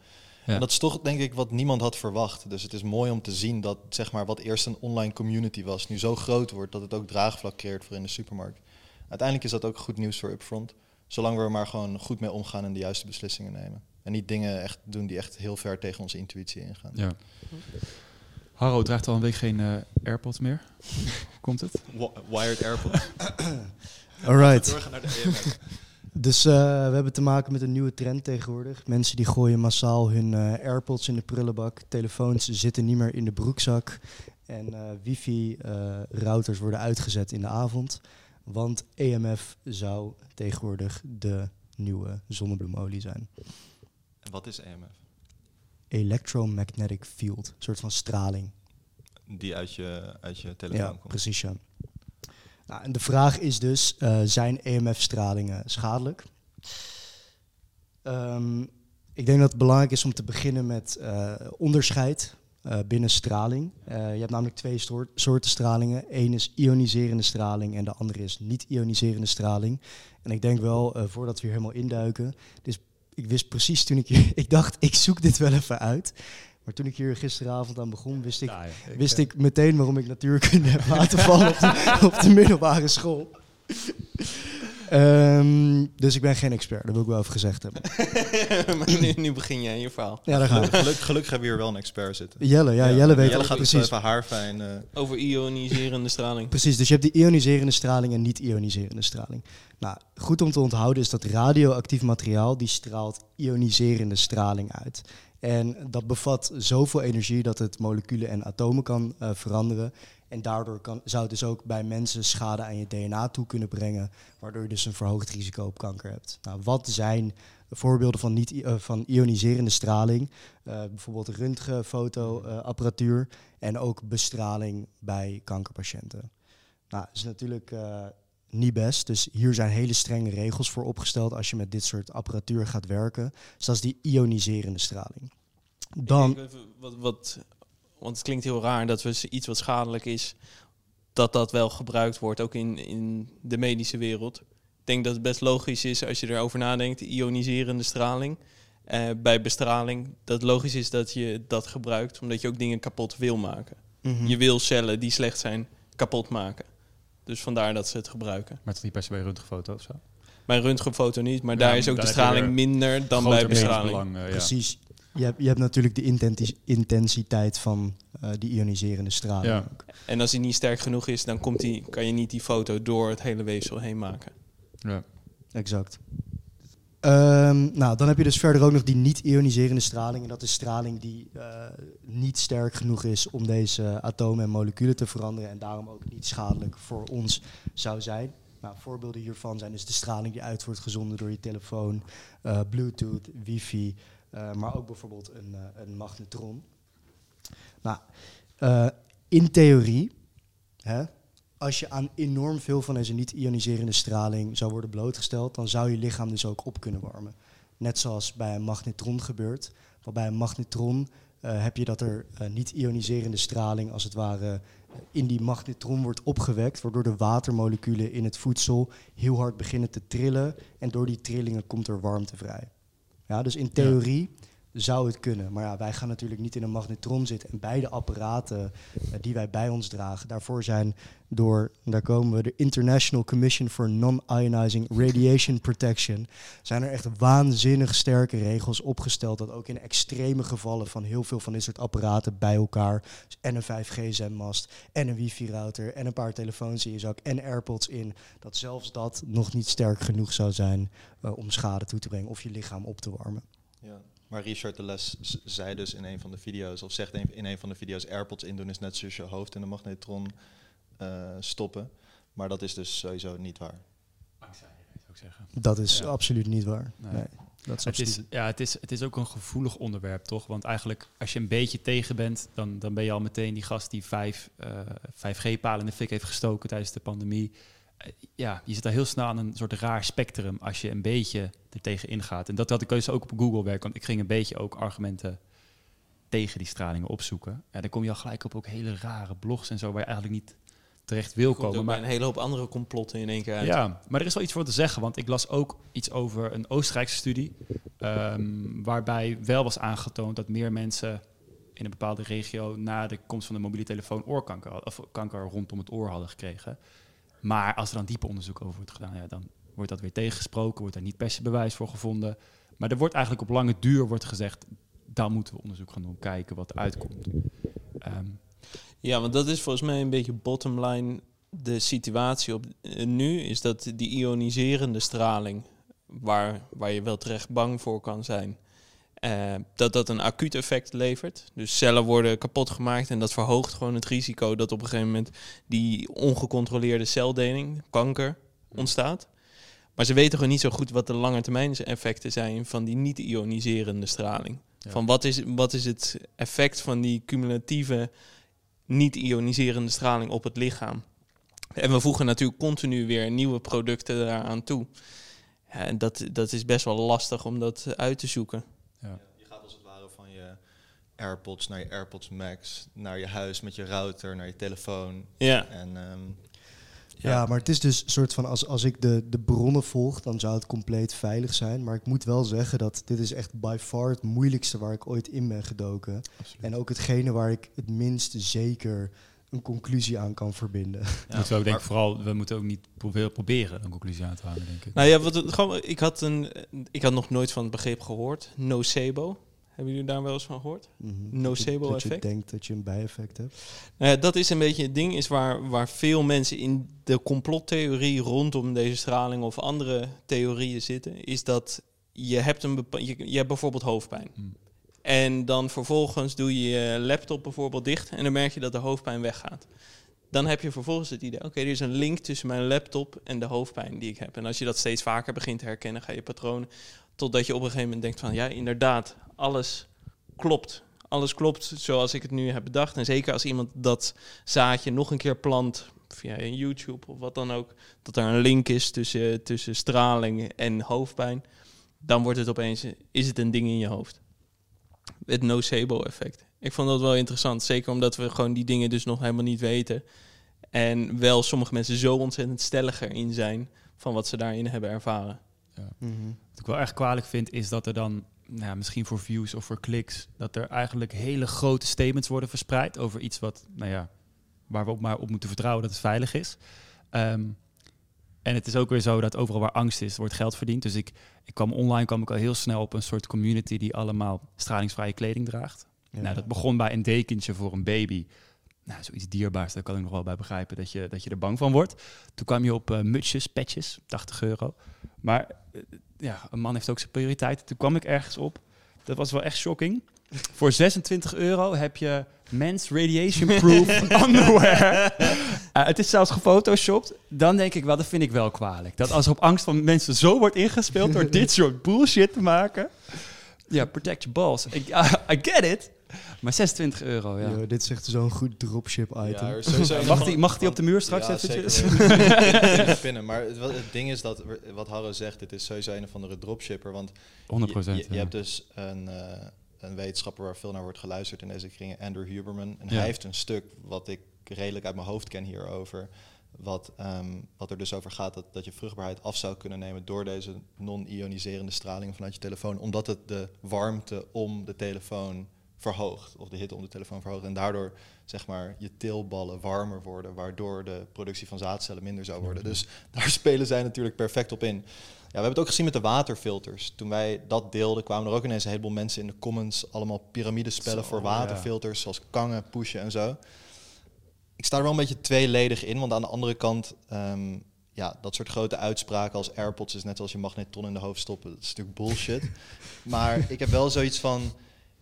Ja. En dat is toch denk ik wat niemand had verwacht. Dus het is mooi om te zien dat zeg maar, wat eerst een online community was, nu zo groot wordt dat het ook draagvlak creëert voor in de supermarkt. Uiteindelijk is dat ook goed nieuws voor Upfront. Zolang we er maar gewoon goed mee omgaan en de juiste beslissingen nemen. En niet dingen echt doen die echt heel ver tegen onze intuïtie ingaan. ja. Harro draagt al een week geen eh, AirPods meer. Hoe Komt het? Wi- Wired AirPods. Alright. Doorgaan naar de EMF. Dus eh, we hebben te maken met een nieuwe trend tegenwoordig. Mensen die gooien massaal hun eh, AirPods in de prullenbak. Telefoons zitten niet meer in de broekzak. En eh, wifi-routers worden uitgezet in de avond. Want EMF zou tegenwoordig de nieuwe zonnebloemolie zijn. En wat is EMF? Electromagnetic field. Een soort van straling. Die uit je, uit je telefoon Ja, komt. precies ja. Nou, en de vraag is dus, eh, zijn EMF-stralingen schadelijk? Ehm, ik denk dat het belangrijk is om te beginnen met eh, onderscheid eh, binnen straling. Je hebt namelijk twee soort, soorten stralingen. Eén is ioniserende straling en de andere is niet-ioniserende straling. En ik denk wel, voordat we hier helemaal induiken... Dus ik wist precies toen ik. Ik dacht, ik zoek dit wel even uit. Maar toen ik hier gisteravond aan begon, wist ik Ja, ja, wist eh, ik meteen waarom ik natuurkunde heb laten vallen op de, op de middelbare school. Ehm, dus ik ben geen expert, dat wil ik wel even gezegd hebben. maar nu, nu begin jij je verhaal. Ja, daar gaan we. Geluk, gelukkig hebben we hier wel een expert zitten. Jelle, ja, Jelle weet Jelle ook gaat het precies. even haarfijn. eh, Over ioniserende straling. Precies, dus je hebt die ioniserende straling en niet-ioniserende straling. Nou, goed om te onthouden is dat radioactief materiaal die straalt ioniserende straling uit. En dat bevat zoveel energie dat het moleculen en atomen kan eh, veranderen. En daardoor kan, zou het dus ook bij mensen schade aan je DNA toe kunnen brengen, waardoor je dus een verhoogd risico op kanker hebt. Nou, wat zijn voorbeelden van, niet, eh, van ioniserende straling? Eh, bijvoorbeeld röntgenfotoapparatuur en ook bestraling bij kankerpatiënten. Nou, dat is natuurlijk eh, niet best. Dus hier zijn hele strenge regels voor opgesteld als je met dit soort apparatuur gaat werken. Dus dat is die ioniserende straling. Dan, even wat, want het klinkt heel raar dat we iets wat schadelijk is, dat dat wel gebruikt wordt, ook in, in de medische wereld. Ik denk dat het best logisch is als je erover nadenkt, ioniserende straling. eh, bij bestraling, dat het logisch is dat je dat gebruikt, omdat je ook dingen kapot wil maken. Mhm. Je wil cellen die slecht zijn kapot maken. Dus vandaar dat ze het gebruiken. Maar toch niet per se bij een röntgenfoto of zo? Bij een röntgenfoto niet, maar Ja, daar is ook daar de straling minder dan bij bestraling. belang, ja. Precies. Je hebt, je hebt natuurlijk de intensi- intensiteit van eh, die ioniserende straling. Ja. En als die niet sterk genoeg is, dan komt die, kan je niet die foto door het hele weefsel heen maken. Ja. Exact. Ehm, nou, dan heb je dus verder ook nog die niet-ioniserende straling. En dat is straling die eh, niet sterk genoeg is om deze atomen en moleculen te veranderen. En daarom ook niet schadelijk voor ons zou zijn. Nou, voorbeelden hiervan zijn dus de straling die uit wordt gezonden door je telefoon, eh, Bluetooth, wifi, maar ook bijvoorbeeld een, eh, een magnetron. Nou, eh, in theorie, hè, als je aan enorm veel van deze niet-ioniserende straling zou worden blootgesteld, dan zou je lichaam dus ook op kunnen warmen. Net zoals bij een magnetron gebeurt. Waarbij een magnetron eh, heb je dat er eh, niet-ioniserende straling als het ware in die magnetron wordt opgewekt, waardoor de watermoleculen in het voedsel heel hard beginnen te trillen en door die trillingen komt er warmte vrij. Ja, dus in theorie zou het kunnen. Maar ja, wij gaan natuurlijk niet in een magnetron zitten. En beide apparaten eh, die wij bij ons dragen, daarvoor zijn door, daar komen we, de International Commission for Non-Ionizing Radiation Protection, zijn er echt waanzinnig sterke regels opgesteld dat ook in extreme gevallen van heel veel van dit soort apparaten bij elkaar, dus en een 5G-zendmast, en een wifi-router, en een paar telefoons in je zak, en AirPods in, dat zelfs dat nog niet sterk genoeg zou zijn eh, om schade toe te brengen of je lichaam op te warmen. Ja. Maar Richard de Les zei dus in een van de video's, of zegt in een van de video's, AirPods indoen is net zoals je hoofd in de magnetron eh, stoppen. Maar dat is dus sowieso niet waar. Angstzaaiigheid, zou ik zeggen. Dat is Ja. absoluut niet waar. Nee. Nee, dat is Het is, absoluut. ja, het, is, het is ook een gevoelig onderwerp, toch? Want eigenlijk, als je een beetje tegen bent, dan, dan ben je al meteen die gast die vijf, eh 5G-palen in de fik heeft gestoken tijdens de pandemie. Ja, je zit daar heel snel aan een soort raar spectrum als je een beetje er tegen ingaat. En dat had ik dus ook op Google werk, want ik ging een beetje ook argumenten tegen die stralingen opzoeken. Ja, dan kom je al gelijk op ook hele rare blogs en zo, waar je eigenlijk niet terecht wil komen. bij Maar een hele hoop andere complotten in één keer uit. ja, maar er is wel iets voor te zeggen, want ik las ook iets over een Oostenrijkse studie, ehm, waarbij wel was aangetoond dat meer mensen in een bepaalde regio na de komst van de mobiele telefoon oorkanker, of kanker rondom het oor hadden gekregen. Maar als er dan dieper onderzoek over wordt gedaan, ja, dan wordt dat weer tegengesproken, wordt daar niet per se bewijs voor gevonden. Maar er wordt eigenlijk op lange duur wordt gezegd, dan moeten we onderzoek gaan doen, kijken wat eruit komt. Ehm, Ja, want dat is volgens mij een beetje bottom line. De situatie op eh, nu is dat die ioniserende straling, waar, waar je wel terecht bang voor kan zijn, eh, dat dat een acuut effect levert. Dus cellen worden kapot gemaakt en dat verhoogt gewoon het risico dat op een gegeven moment die ongecontroleerde celdeling, kanker, ontstaat. Maar ze weten gewoon niet zo goed wat de lange termijn effecten zijn van die niet-ioniserende straling. Ja. Van wat is, wat is het effect van die cumulatieve niet-ioniserende straling op het lichaam? En we voegen natuurlijk continu weer nieuwe producten daaraan toe. Ja, en dat, dat is best wel lastig om dat uit te zoeken. Je gaat als het ware van je AirPods naar je AirPods Max, naar je huis met je router, naar je telefoon. Ja, En ehm, Ja, maar het is dus een soort van, als, als ik de, de bronnen volg, dan zou het compleet veilig zijn. Maar ik moet wel zeggen dat dit is echt by far het moeilijkste waar ik ooit in ben gedoken. En ook hetgene waar ik het minst zeker een conclusie aan kan verbinden. ja, moeten we ook denk maar- ik vooral, we moeten ook niet probe- proberen een conclusie aan te halen, denk ik. nou ja, wat, gewoon, ik, had een, ik had nog nooit van het begrip gehoord. Nocebo. Hebben jullie daar wel eens van gehoord? Mhm. Nocebo dat je, effect? Dat je denkt dat je een bijeffect hebt. Nou ja, dat is een beetje het ding, is waar, waar veel mensen in de complottheorie rondom deze straling of andere theorieën zitten, is dat je hebt, een bepa- je, je hebt bijvoorbeeld hoofdpijn. Hmm. En dan vervolgens doe je je laptop bijvoorbeeld dicht en dan merk je dat de hoofdpijn weggaat. Dan heb je vervolgens het idee, oké, er is een link tussen mijn laptop en de hoofdpijn die ik heb. En als je dat steeds vaker begint te herkennen, ga je patronen, totdat je op een gegeven moment denkt van, ja, inderdaad, alles klopt. Alles klopt zoals ik het nu heb bedacht. En zeker als iemand dat zaadje nog een keer plant via YouTube of wat dan ook, dat er een link is tussen, tussen straling en hoofdpijn, dan wordt het opeens, is het een ding in je hoofd. Het nocebo-effect. Ik vond dat wel interessant, zeker omdat we gewoon die dingen dus nog helemaal niet weten. En wel sommige mensen zo ontzettend stellig erin zijn van wat ze daarin hebben ervaren. Mhm. Wat ik wel erg kwalijk vind, is dat er dan, nou ja, misschien voor views of voor kliks, dat er eigenlijk hele grote statements worden verspreid over iets wat, nou ja, waar we op maar op moeten vertrouwen dat het veilig is. Ehm, en het is ook weer zo dat overal waar angst is, wordt geld verdiend. Dus ik, ik kwam online kwam ik al heel snel op een soort community die allemaal stralingsvrije kleding draagt. Ja. Nou, dat begon bij een dekentje voor een baby. Nou, zoiets dierbaars, daar kan ik nog wel bij begrijpen dat je, dat je er bang van wordt. Toen kwam je op eh, mutsjes, petjes, 80 euro. Maar eh, ja, een man heeft ook zijn prioriteiten. Toen kwam ik ergens op. Dat was wel echt shocking. Voor 26 euro heb je Men's Radiation Proof underwear. Eh, het is zelfs gefotoshopt. Dan denk ik wel, dat vind ik wel kwalijk. Dat als er op angst van mensen zo wordt ingespeeld door dit soort bullshit te maken. Ja, protect your balls. I get it. Maar 26 euro, ja. Yo, dit is echt zo'n goed dropship item. sowieso Mag die, mag die op de muur straks Ja, eventjes? zeker. Ik pinnen. Maar het, het ding is dat, wat Harro zegt, dit is sowieso een of andere dropshipper. Want 100 je, je, je ja. hebt dus een, eh, een wetenschapper waar veel naar wordt geluisterd in deze kringen, Andrew Huberman. En Ja. hij heeft een stuk wat ik redelijk uit mijn hoofd ken hierover. Wat, ehm, wat er dus over gaat dat, dat je vruchtbaarheid af zou kunnen nemen door deze non-ioniserende straling vanuit je telefoon. Omdat het de warmte om de telefoon verhoogt. Of de hitte om de telefoon verhoogt. En daardoor zeg maar je teelballen warmer worden. Waardoor de productie van zaadcellen minder zou worden. Dus daar spelen zij natuurlijk perfect op in. Ja, we hebben het ook gezien met de waterfilters. Toen wij dat deelden, kwamen er ook ineens een heleboel mensen in de comments allemaal piramidespellen voor ja. waterfilters, zoals kangen, pushen en zo. Ik sta er wel een beetje tweeledig in, want aan de andere kant, ehm, ja, dat soort grote uitspraken als AirPods is net als je magnetron in de hoofd stoppen. Dat is natuurlijk bullshit. maar ik heb wel zoiets van,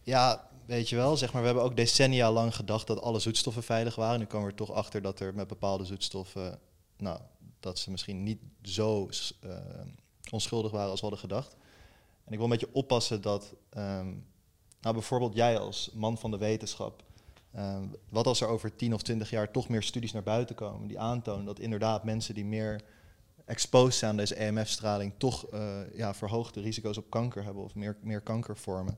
ja, weet je wel, zeg maar, we hebben ook decennia lang gedacht dat alle zoetstoffen veilig waren. Nu komen we er toch achter dat er met bepaalde zoetstoffen, nou, dat ze misschien niet zo eh, onschuldig waren als we hadden gedacht. En ik wil een beetje oppassen dat, ehm, nou bijvoorbeeld jij als man van de wetenschap, ehm, wat als er over 10 of 20 jaar toch meer studies naar buiten komen die aantonen dat inderdaad mensen die meer exposed zijn aan deze EMF-straling toch eh, ja, verhoogde risico's op kanker hebben of meer, meer kankervormen.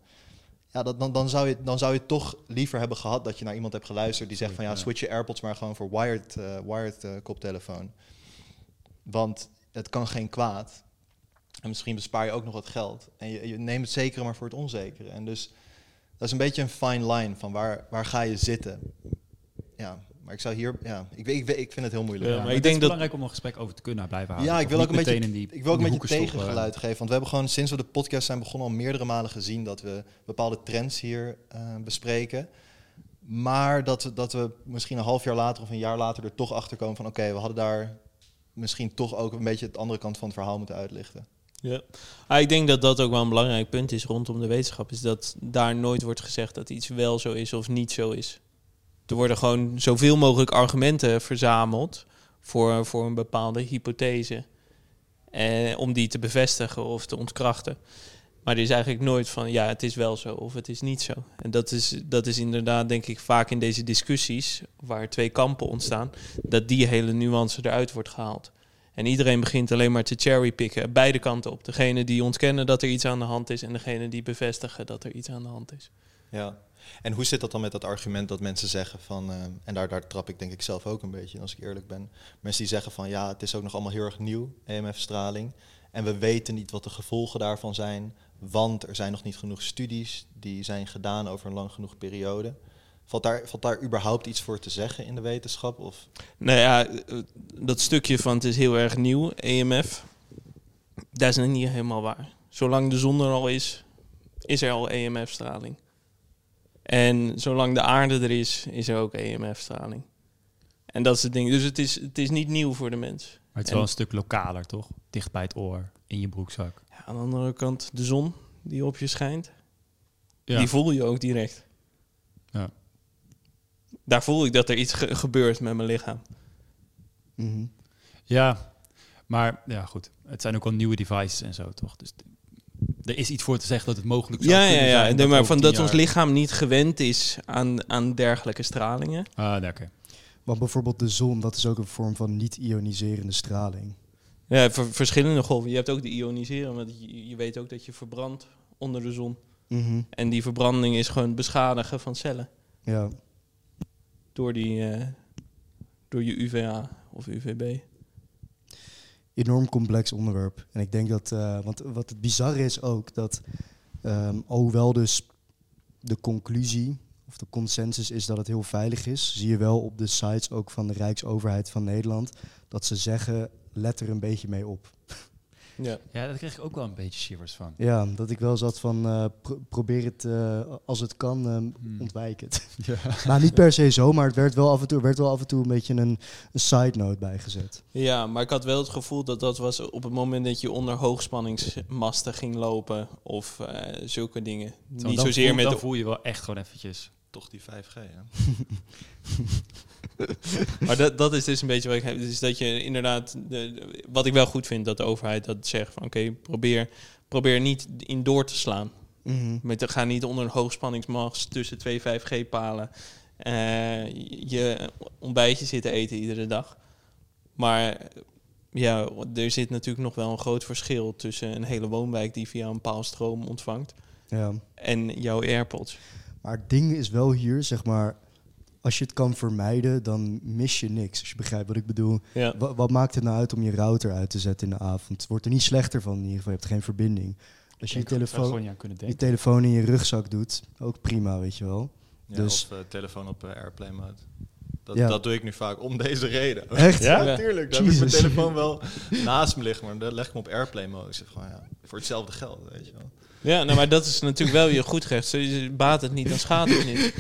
Ja, dat, dan, dan, zou je, dan zou je toch liever hebben gehad dat je naar iemand hebt geluisterd die zegt van ja, Ja. switch je AirPods maar gewoon voor wired, eh, wired eh, koptelefoon. Want het kan geen kwaad. En misschien bespaar je ook nog wat geld. En je, je neemt het zekere maar voor het onzekere. En dus dat is een beetje een fine line van waar, waar ga je zitten. Ja, maar ik zou hier, ja, ik, weet- ik, ik vind het heel moeilijk. Ja, Ja, maar het ik is denk dat- belangrijk om een gesprek over te kunnen blijven houden. Ja, ik wil ook een beetje, in die- ik wil ook een beetje tegengeluid geven. Want we hebben gewoon sinds we de podcast zijn begonnen al meerdere malen gezien dat we bepaalde trends hier eh, bespreken. Maar dat we, dat we misschien een half jaar later of een jaar later er toch achter komen van oké, we hadden daar misschien toch ook een beetje het andere kant van het verhaal moeten uitlichten. Ja. Ah, ik denk dat dat ook wel een belangrijk punt is rondom de wetenschap. Is dat daar nooit wordt gezegd dat iets wel zo is of niet zo is. Er worden gewoon zoveel mogelijk argumenten verzameld voor, voor een bepaalde hypothese. Eh, om die te bevestigen of te ontkrachten. Maar er is eigenlijk nooit van, ja, het is wel zo of het is niet zo. En dat is, dat is inderdaad, denk ik, vaak in deze discussies, waar twee kampen ontstaan, dat die hele nuance eruit wordt gehaald. En iedereen begint alleen maar te cherrypicken, beide kanten op. Degene die ontkennen dat er iets aan de hand is en degene die bevestigen dat er iets aan de hand is. Ja. En hoe zit dat dan met dat argument dat mensen zeggen van, eh, en daar, daar trap ik denk ik zelf ook een beetje als ik eerlijk ben. Mensen die zeggen van ja, het is ook nog allemaal heel erg nieuw, EMF-straling. En we weten niet wat de gevolgen daarvan zijn, want er zijn nog niet genoeg studies die zijn gedaan over een lang genoeg periode. Valt daar, valt daar überhaupt iets voor te zeggen in de wetenschap? Of? Nou ja, eh, dat stukje van het is heel erg nieuw, EMF, dat is nog niet helemaal waar. Zolang de zon er al is, is er al EMF-straling. En zolang de aarde er is, is er ook EMF-straling. En dat is het ding. Dus het is, het is niet nieuw voor de mens. Maar het is En- wel een stuk lokaler, toch? Dicht bij het oor, in je broekzak. Ja, aan de andere kant, de zon die op je schijnt, Ja. die voel je ook direct. Ja. Daar voel ik dat er iets ge- gebeurt met mijn lichaam. Mhm. Ja, maar ja, goed. Het zijn ook wel nieuwe devices en zo, toch? Dus er is iets voor te zeggen dat het mogelijk zou Ja, ja, kunnen ja. zijn Nee, maar van dat ons lichaam niet gewend is aan, aan dergelijke stralingen. Ah, oké. Want bijvoorbeeld de zon, dat is ook een vorm van niet-ioniserende straling. Ja, ver- verschillende golven. Je hebt ook de ioniseren, want je, je weet ook dat je verbrandt onder de zon. Mhm. En die verbranding is gewoon het beschadigen van cellen Ja. door, die, eh, door je UVA of UVB. Enorm complex onderwerp. En ik denk dat, eh, want wat het bizarre is ook, dat ehm, alhoewel dus de conclusie of de consensus is dat het heel veilig is, zie je wel op de sites ook van de Rijksoverheid van Nederland dat ze zeggen, let er een beetje mee op. Ja. Ja, daar kreeg ik ook wel een beetje shivers van. Ja, dat ik wel zat van, eh, pro- probeer het eh, als het kan, ehm, Hmm. ontwijk het. Ja. nou, niet per se zo, maar het werd wel af en toe, er werd wel af en toe een beetje een, een side note bijgezet. ja, maar ik had wel het gevoel dat dat was op het moment dat je onder hoogspanningsmasten ging lopen of eh, zulke dingen. Zo, Niet dan zozeer voel, met Dan de voel je wel echt gewoon eventjes... Toch die 5G, hè? Maar dat, dat is dus een beetje wat ik heb. Dus dat je inderdaad, de, wat ik wel goed vind, dat de overheid dat zegt van oké, probeer, probeer niet in door te slaan. Mhm. Met, ga niet onder een hoogspanningsmast tussen twee 5G-palen eh, je ontbijtje zitten eten iedere dag. Maar ja, er zit natuurlijk nog wel een groot verschil tussen een hele woonwijk die via een paal stroom ontvangt. Ja. en jouw AirPods. Maar het ding is wel hier, zeg maar, als je het kan vermijden, dan mis je niks. Als je begrijpt wat ik bedoel. Ja. Wa- wat maakt het nou uit om je router uit te zetten in de avond? Het wordt er niet slechter van in ieder geval. Je hebt geen verbinding. Als je je telefoon, je telefoon in je rugzak doet, ook prima, weet je wel. Ja, Dus- Of eh, telefoon op eh, airplane mode. Dat, Ja. dat doe ik nu vaak om deze reden. Echt? Ja? Ja, natuurlijk. Dan heb ik mijn telefoon wel naast me liggen, maar dan leg ik hem op airplane mode. Ik zeg gewoon, ja, voor hetzelfde geld, weet je wel. Ja, nou, maar dat is natuurlijk wel je goed recht. Baat het niet, dan schaadt het niet.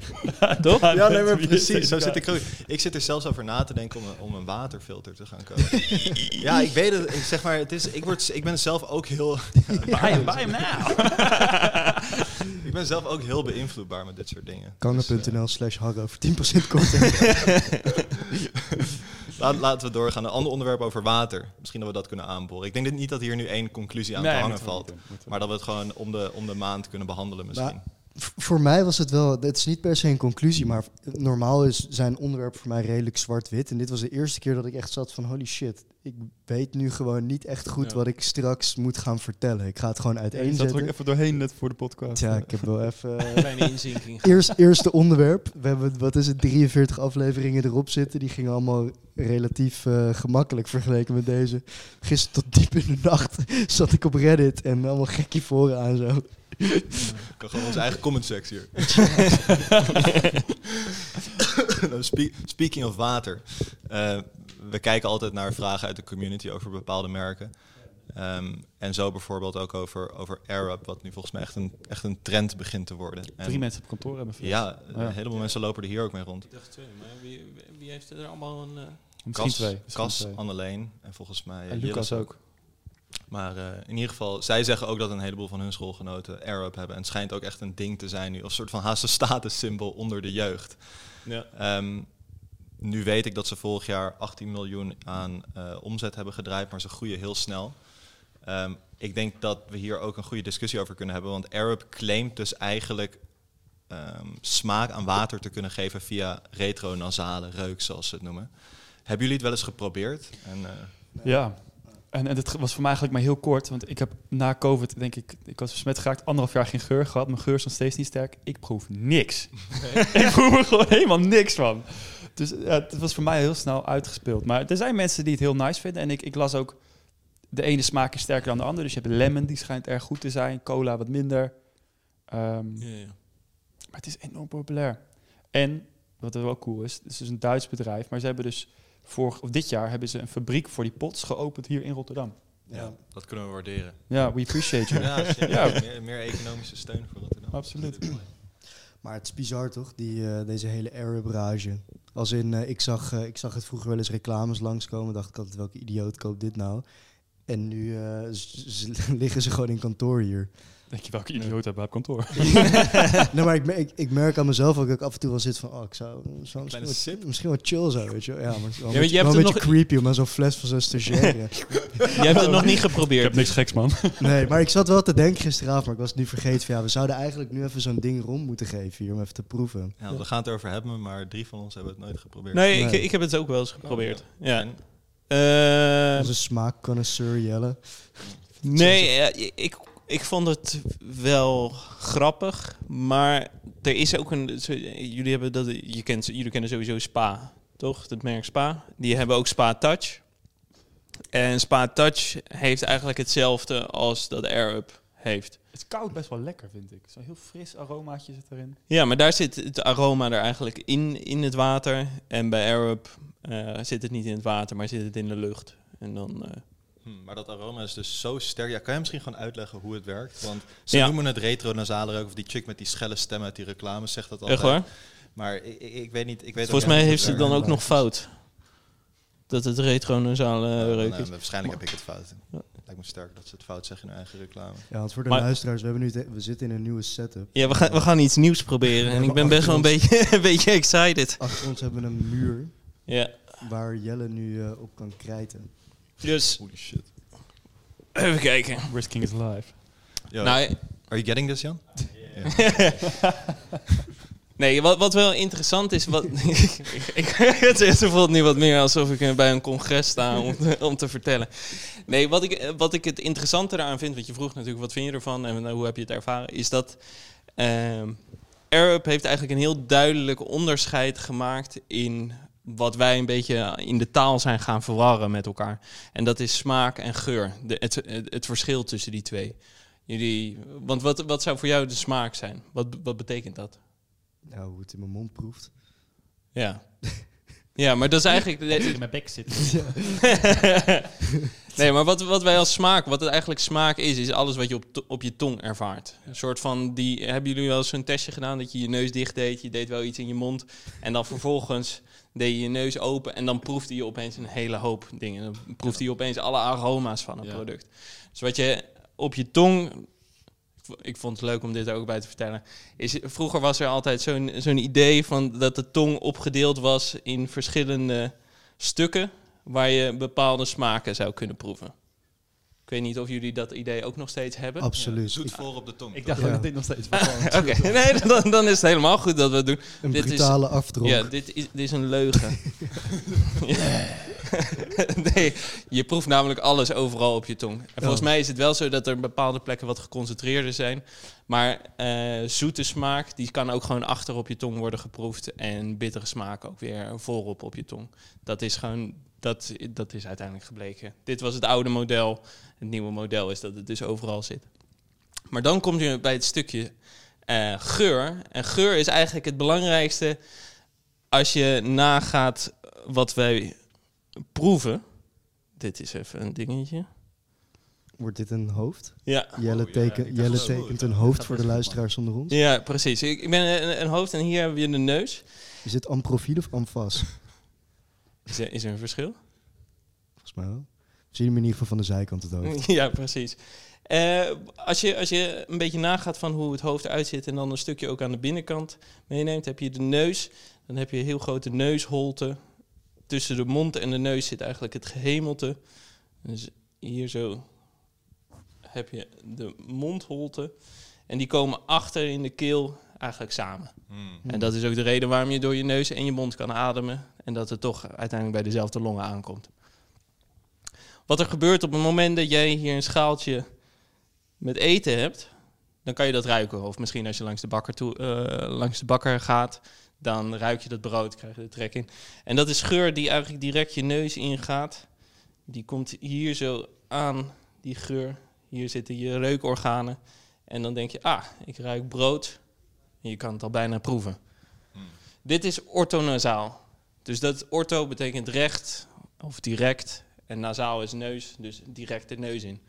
Toch? Ja, nee, maar precies. Zo zit ik, ook. ik zit er zelfs over na te denken om een, om een waterfilter te gaan kopen. ja, ik weet het. Ik zeg maar, het is, ik, word, ik ben zelf ook heel... Buy hem now. ik ben zelf ook heel beïnvloedbaar met dit soort dingen. Kangen.nl slash harro voor 10% korting. Laat, laten we doorgaan. Een ander onderwerp over water. Misschien dat we dat kunnen aanboren. Ik denk niet dat hier nu één conclusie aan te hangen valt. Maar dat we het gewoon om de, om de maand kunnen behandelen misschien. Voor mij was het wel, het is niet per se een conclusie, maar normaal is zijn onderwerp voor mij redelijk zwart-wit. En dit was de eerste keer dat ik echt zat van holy shit, ik weet nu gewoon niet echt goed Ja. wat ik straks moet gaan vertellen. Ik ga het gewoon Je zat er ook uiteenzetten. even doorheen net voor de podcast. Ja, ik heb wel even... Kleine inzinking. Eerst, eerste onderwerp. We hebben, wat is het, 43 afleveringen erop zitten. Die gingen allemaal relatief eh, gemakkelijk vergeleken met deze. Gisteren tot diep in de nacht zat ik op Reddit en allemaal gekkie voren aan zo. Ik kan gewoon onze eigen comment sectie hier. Nou, spe- speaking of water. eh, we kijken altijd naar vragen uit de community over bepaalde merken. Ehm, en zo bijvoorbeeld ook over, over AirUp, wat nu volgens mij echt een, echt een trend begint te worden. En Drie mensen op kantoor hebben fles. Ja, Ja. een heleboel mensen lopen er hier ook mee rond. Ik dacht twee, maar wie, wie heeft er allemaal een... eh, Misschien Cas, twee. twee. Anneleen en volgens mij En eh, Lucas Jillis ook. Maar eh, in ieder geval, zij zeggen ook dat een heleboel van hun schoolgenoten AirUp hebben. En het schijnt ook echt een ding te zijn nu, of een soort van haast een statussymbool onder de jeugd. ja. Ehm, nu weet ik dat ze vorig jaar 18 miljoen aan eh, omzet hebben gedraaid, maar ze groeien heel snel. Ehm, ik denk dat we hier ook een goede discussie over kunnen hebben, want AirUp claimt dus eigenlijk ehm, smaak aan water te kunnen geven via retronasale reuk, zoals ze het noemen. Hebben jullie het wel eens geprobeerd? En, eh, Ja. En, en het was voor mij eigenlijk maar heel kort, want ik heb na COVID, denk ik, ik was besmet geraakt, anderhalf jaar geen geur gehad. Mijn geur is nog steeds niet sterk. Ik proef niks. ik proef er gewoon helemaal niks van. Dus ja, het was voor mij heel snel uitgespeeld. Maar er zijn mensen die het heel nice vinden. En ik, ik las ook, de ene smaak is sterker dan de andere. Dus je hebt lemon, die schijnt erg goed te zijn. Cola wat minder. Ehm, Ja, ja. maar het is enorm populair. En, wat er wel cool is, het is dus een Duits bedrijf, maar ze hebben dus vorig, of dit jaar hebben ze een fabriek voor die pots geopend hier in Rotterdam. ja, dat kunnen we waarderen. Ja, we appreciate you. Ja. Meer, meer economische steun voor Rotterdam. Absoluut. Maar het is bizar toch, die, eh, deze hele Arab-rage. Als in, eh, ik, zag, eh, ik zag het vroeger wel eens reclames langskomen. Dacht ik altijd, welke idioot koopt dit nou? En nu eh, liggen ze gewoon in kantoor hier. Denk je welke idioot hebben op kantoor? nee, maar ik, ik, ik merk aan mezelf ook dat ik af en toe wel zit van... Oh, ik zou, zou misschien, wat, misschien wat chill zo, weet je wel. Ja, maar het is wel Ja, je beetje, wel hebt een beetje nog- creepy om aan zo'n fles van zo'n stagiaire. Jij hebt het nog niet geprobeerd. niks geks, man. nee, maar ik zat wel te denken gisteravond, maar ik was het nu vergeten. Van, ja, we zouden eigenlijk nu even zo'n ding rond moeten geven hier om even te proeven. Ja, we gaan het erover hebben, maar drie van ons hebben het nooit geprobeerd. Nee, ik, Nee. ik heb het ook wel eens geprobeerd. Ja. En? Eh, Onze smaakconnoisseur Jelle. nee, ja, ik, ik vond het wel grappig, maar er is ook een. Jullie hebben dat. Je kent, jullie kennen sowieso Spa, toch? Het merk Spa. Die hebben ook Spa Touch. En Spa Touch heeft eigenlijk hetzelfde als dat Air Up heeft. Het is koud best wel lekker, vind ik. Zo'n heel fris aromaatje zit erin. Ja, maar daar zit het aroma er eigenlijk in, in het water. En bij AirUp eh zit het niet in het water, maar zit het in de lucht. En dan... eh, Hm, maar dat aroma is dus zo sterk. Ja, kan je misschien gewoon uitleggen hoe het werkt? Want ze Ja. noemen het retro-nasale reuk, of die chick met die schelle stem uit die reclame zegt dat altijd. echt waar? Maar ik, ik, ik weet niet. Ik weet Volgens mij heeft ze dan ook nog fout. Dat het retronasale Ja, reuk nee, is. waarschijnlijk heb ik het fout. Lijkt me sterk dat ze het fout zeggen in hun eigen reclame. Ja, want voor de Maar- luisteraars, we, hebben nu we zitten in een nieuwe setup. Ja, we gaan, we gaan iets nieuws proberen. En ik ben best wel een beetje, een beetje excited. Achter ons hebben we een muur Ja, waar Jelle nu eh, op kan krijten. Dus Holy shit. even kijken. Risking is live. Yo, Nou, are you getting this, Jan? Nee, wat, wat wel interessant is, wat, ik, ik, het is bijvoorbeeld nu wat meer alsof ik eh, bij een congres sta om te, om te vertellen. Nee, wat ik, eh, wat ik het interessante eraan vind, want je vroeg natuurlijk wat vind je ervan en eh, hoe heb je het ervaren, is dat ehm AirUp heeft eigenlijk een heel duidelijk onderscheid gemaakt in wat wij een beetje in de taal zijn gaan verwarren met elkaar. En dat is smaak en geur, de, het, het, het verschil tussen die twee. Jullie, want wat, wat zou voor jou de smaak zijn? Wat, wat betekent dat? Nou, hoe het in mijn mond proeft. Ja. Ja, maar dat is eigenlijk... In mijn bek zit. nee, maar wat, wat wij als smaak, wat het eigenlijk smaak is, is alles wat je op, op je tong ervaart. Een soort van die. Hebben jullie wel eens zo'n testje gedaan dat je je neus dicht deed, je deed wel iets in je mond en dan vervolgens deed je je neus open en dan proefde je opeens een hele hoop dingen. Dan proefde je opeens alle aroma's van een Ja. product. Dus wat je op je tong. Ik vond het leuk om dit er ook bij te vertellen. Is, vroeger was er altijd zo'n zo'n idee van dat de tong opgedeeld was in verschillende stukken waar je bepaalde smaken zou kunnen proeven. Ik weet niet of jullie dat idee ook nog steeds hebben. Absoluut. Zoet Ik- voor op de tong. Ik dacht Ja. dat dit nog steeds was. Oké, nee, dan, dan is het helemaal goed dat we het doen. een dit is- brutale afdronk. Ja, dit is, dit is een leugen. nee, je proeft namelijk alles overal op je tong. En volgens Ja. mij is het wel zo dat er bepaalde plekken wat geconcentreerder zijn. Maar eh, zoete smaak, die kan ook gewoon achter op je tong worden geproefd. En bittere smaak ook weer voorop op je tong. Dat is gewoon, dat, dat is uiteindelijk gebleken. Dit was het oude model. Het nieuwe model is dat het dus overal zit. Maar dan kom je bij het stukje eh, geur. En geur is eigenlijk het belangrijkste als je nagaat wat wij proeven. Dit is even een dingetje. Wordt dit een hoofd? Ja, Jelle, Oh, ja, teken, Jelle tekent een hoofd voor de luisteraars onder ons. ja precies. Ik, ben een, een hoofd en hier hebben we de neus. Is dit amprofiel of amfas? Is er, is er een verschil? Volgens mij wel. We zien hem in ieder geval van de zijkant het hoofd. ja, precies. Eh, als, je, als je een beetje nagaat van hoe het hoofd eruit ziet en dan een stukje ook aan de binnenkant meeneemt, heb je de neus. Dan heb je een heel grote neusholte. Tussen de mond en de neus zit eigenlijk het gehemelte. Dus hier zo heb je de mondholte. En die komen achter in de keel eigenlijk samen. Hmm. En dat is ook de reden waarom je door je neus en je mond kan ademen. En dat het toch uiteindelijk bij dezelfde longen aankomt. Wat er gebeurt op het moment dat jij hier een schaaltje met eten hebt, dan kan je dat ruiken. Of misschien als je langs de bakker, toe, eh, langs de bakker gaat, dan ruik je dat brood, krijg je de trek in. En dat is geur die eigenlijk direct je neus ingaat. Die komt hier zo aan, die geur. Hier zitten je reukorganen. En dan denk je, ah, ik ruik brood. Je kan het al bijna proeven. Hmm. Dit is orthonasaal. Dus dat ortho betekent recht of direct. En nasaal is neus, dus direct de neus in.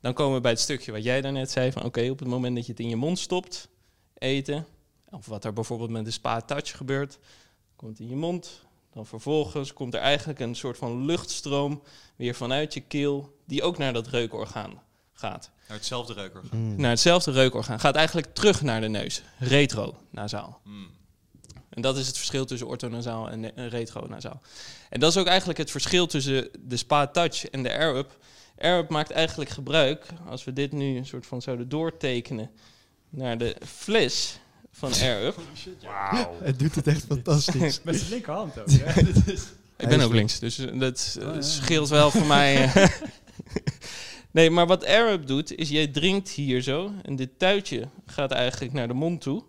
Dan komen we bij het stukje wat jij daarnet zei: van oké, op het moment dat je het in je mond stopt, eten, of wat er bijvoorbeeld met de spa touch gebeurt, komt in je mond. Dan vervolgens komt er eigenlijk een soort van luchtstroom weer vanuit je keel, die ook naar dat reukorgaan gaat. Naar hetzelfde reuker. Mm. Naar hetzelfde reukorgaan. Gaat eigenlijk terug naar de neus. Retro-nasaal. Hmm. En dat is het verschil tussen orthonasaal en en retronasaal. En dat is ook eigenlijk het verschil tussen de Spa Touch en de AirUp. AirUp maakt eigenlijk gebruik, als we dit nu een soort van zouden doortekenen naar de fles van AirUp. Wauw. Het doet het echt fantastisch. Met zijn linkerhand ook. Is- Ik ben ook links, dus eh, dat eh, Oh, ja. scheelt wel voor mij. Nee, maar wat AirUp doet, is jij drinkt hier zo en dit tuitje gaat eigenlijk naar de mond toe.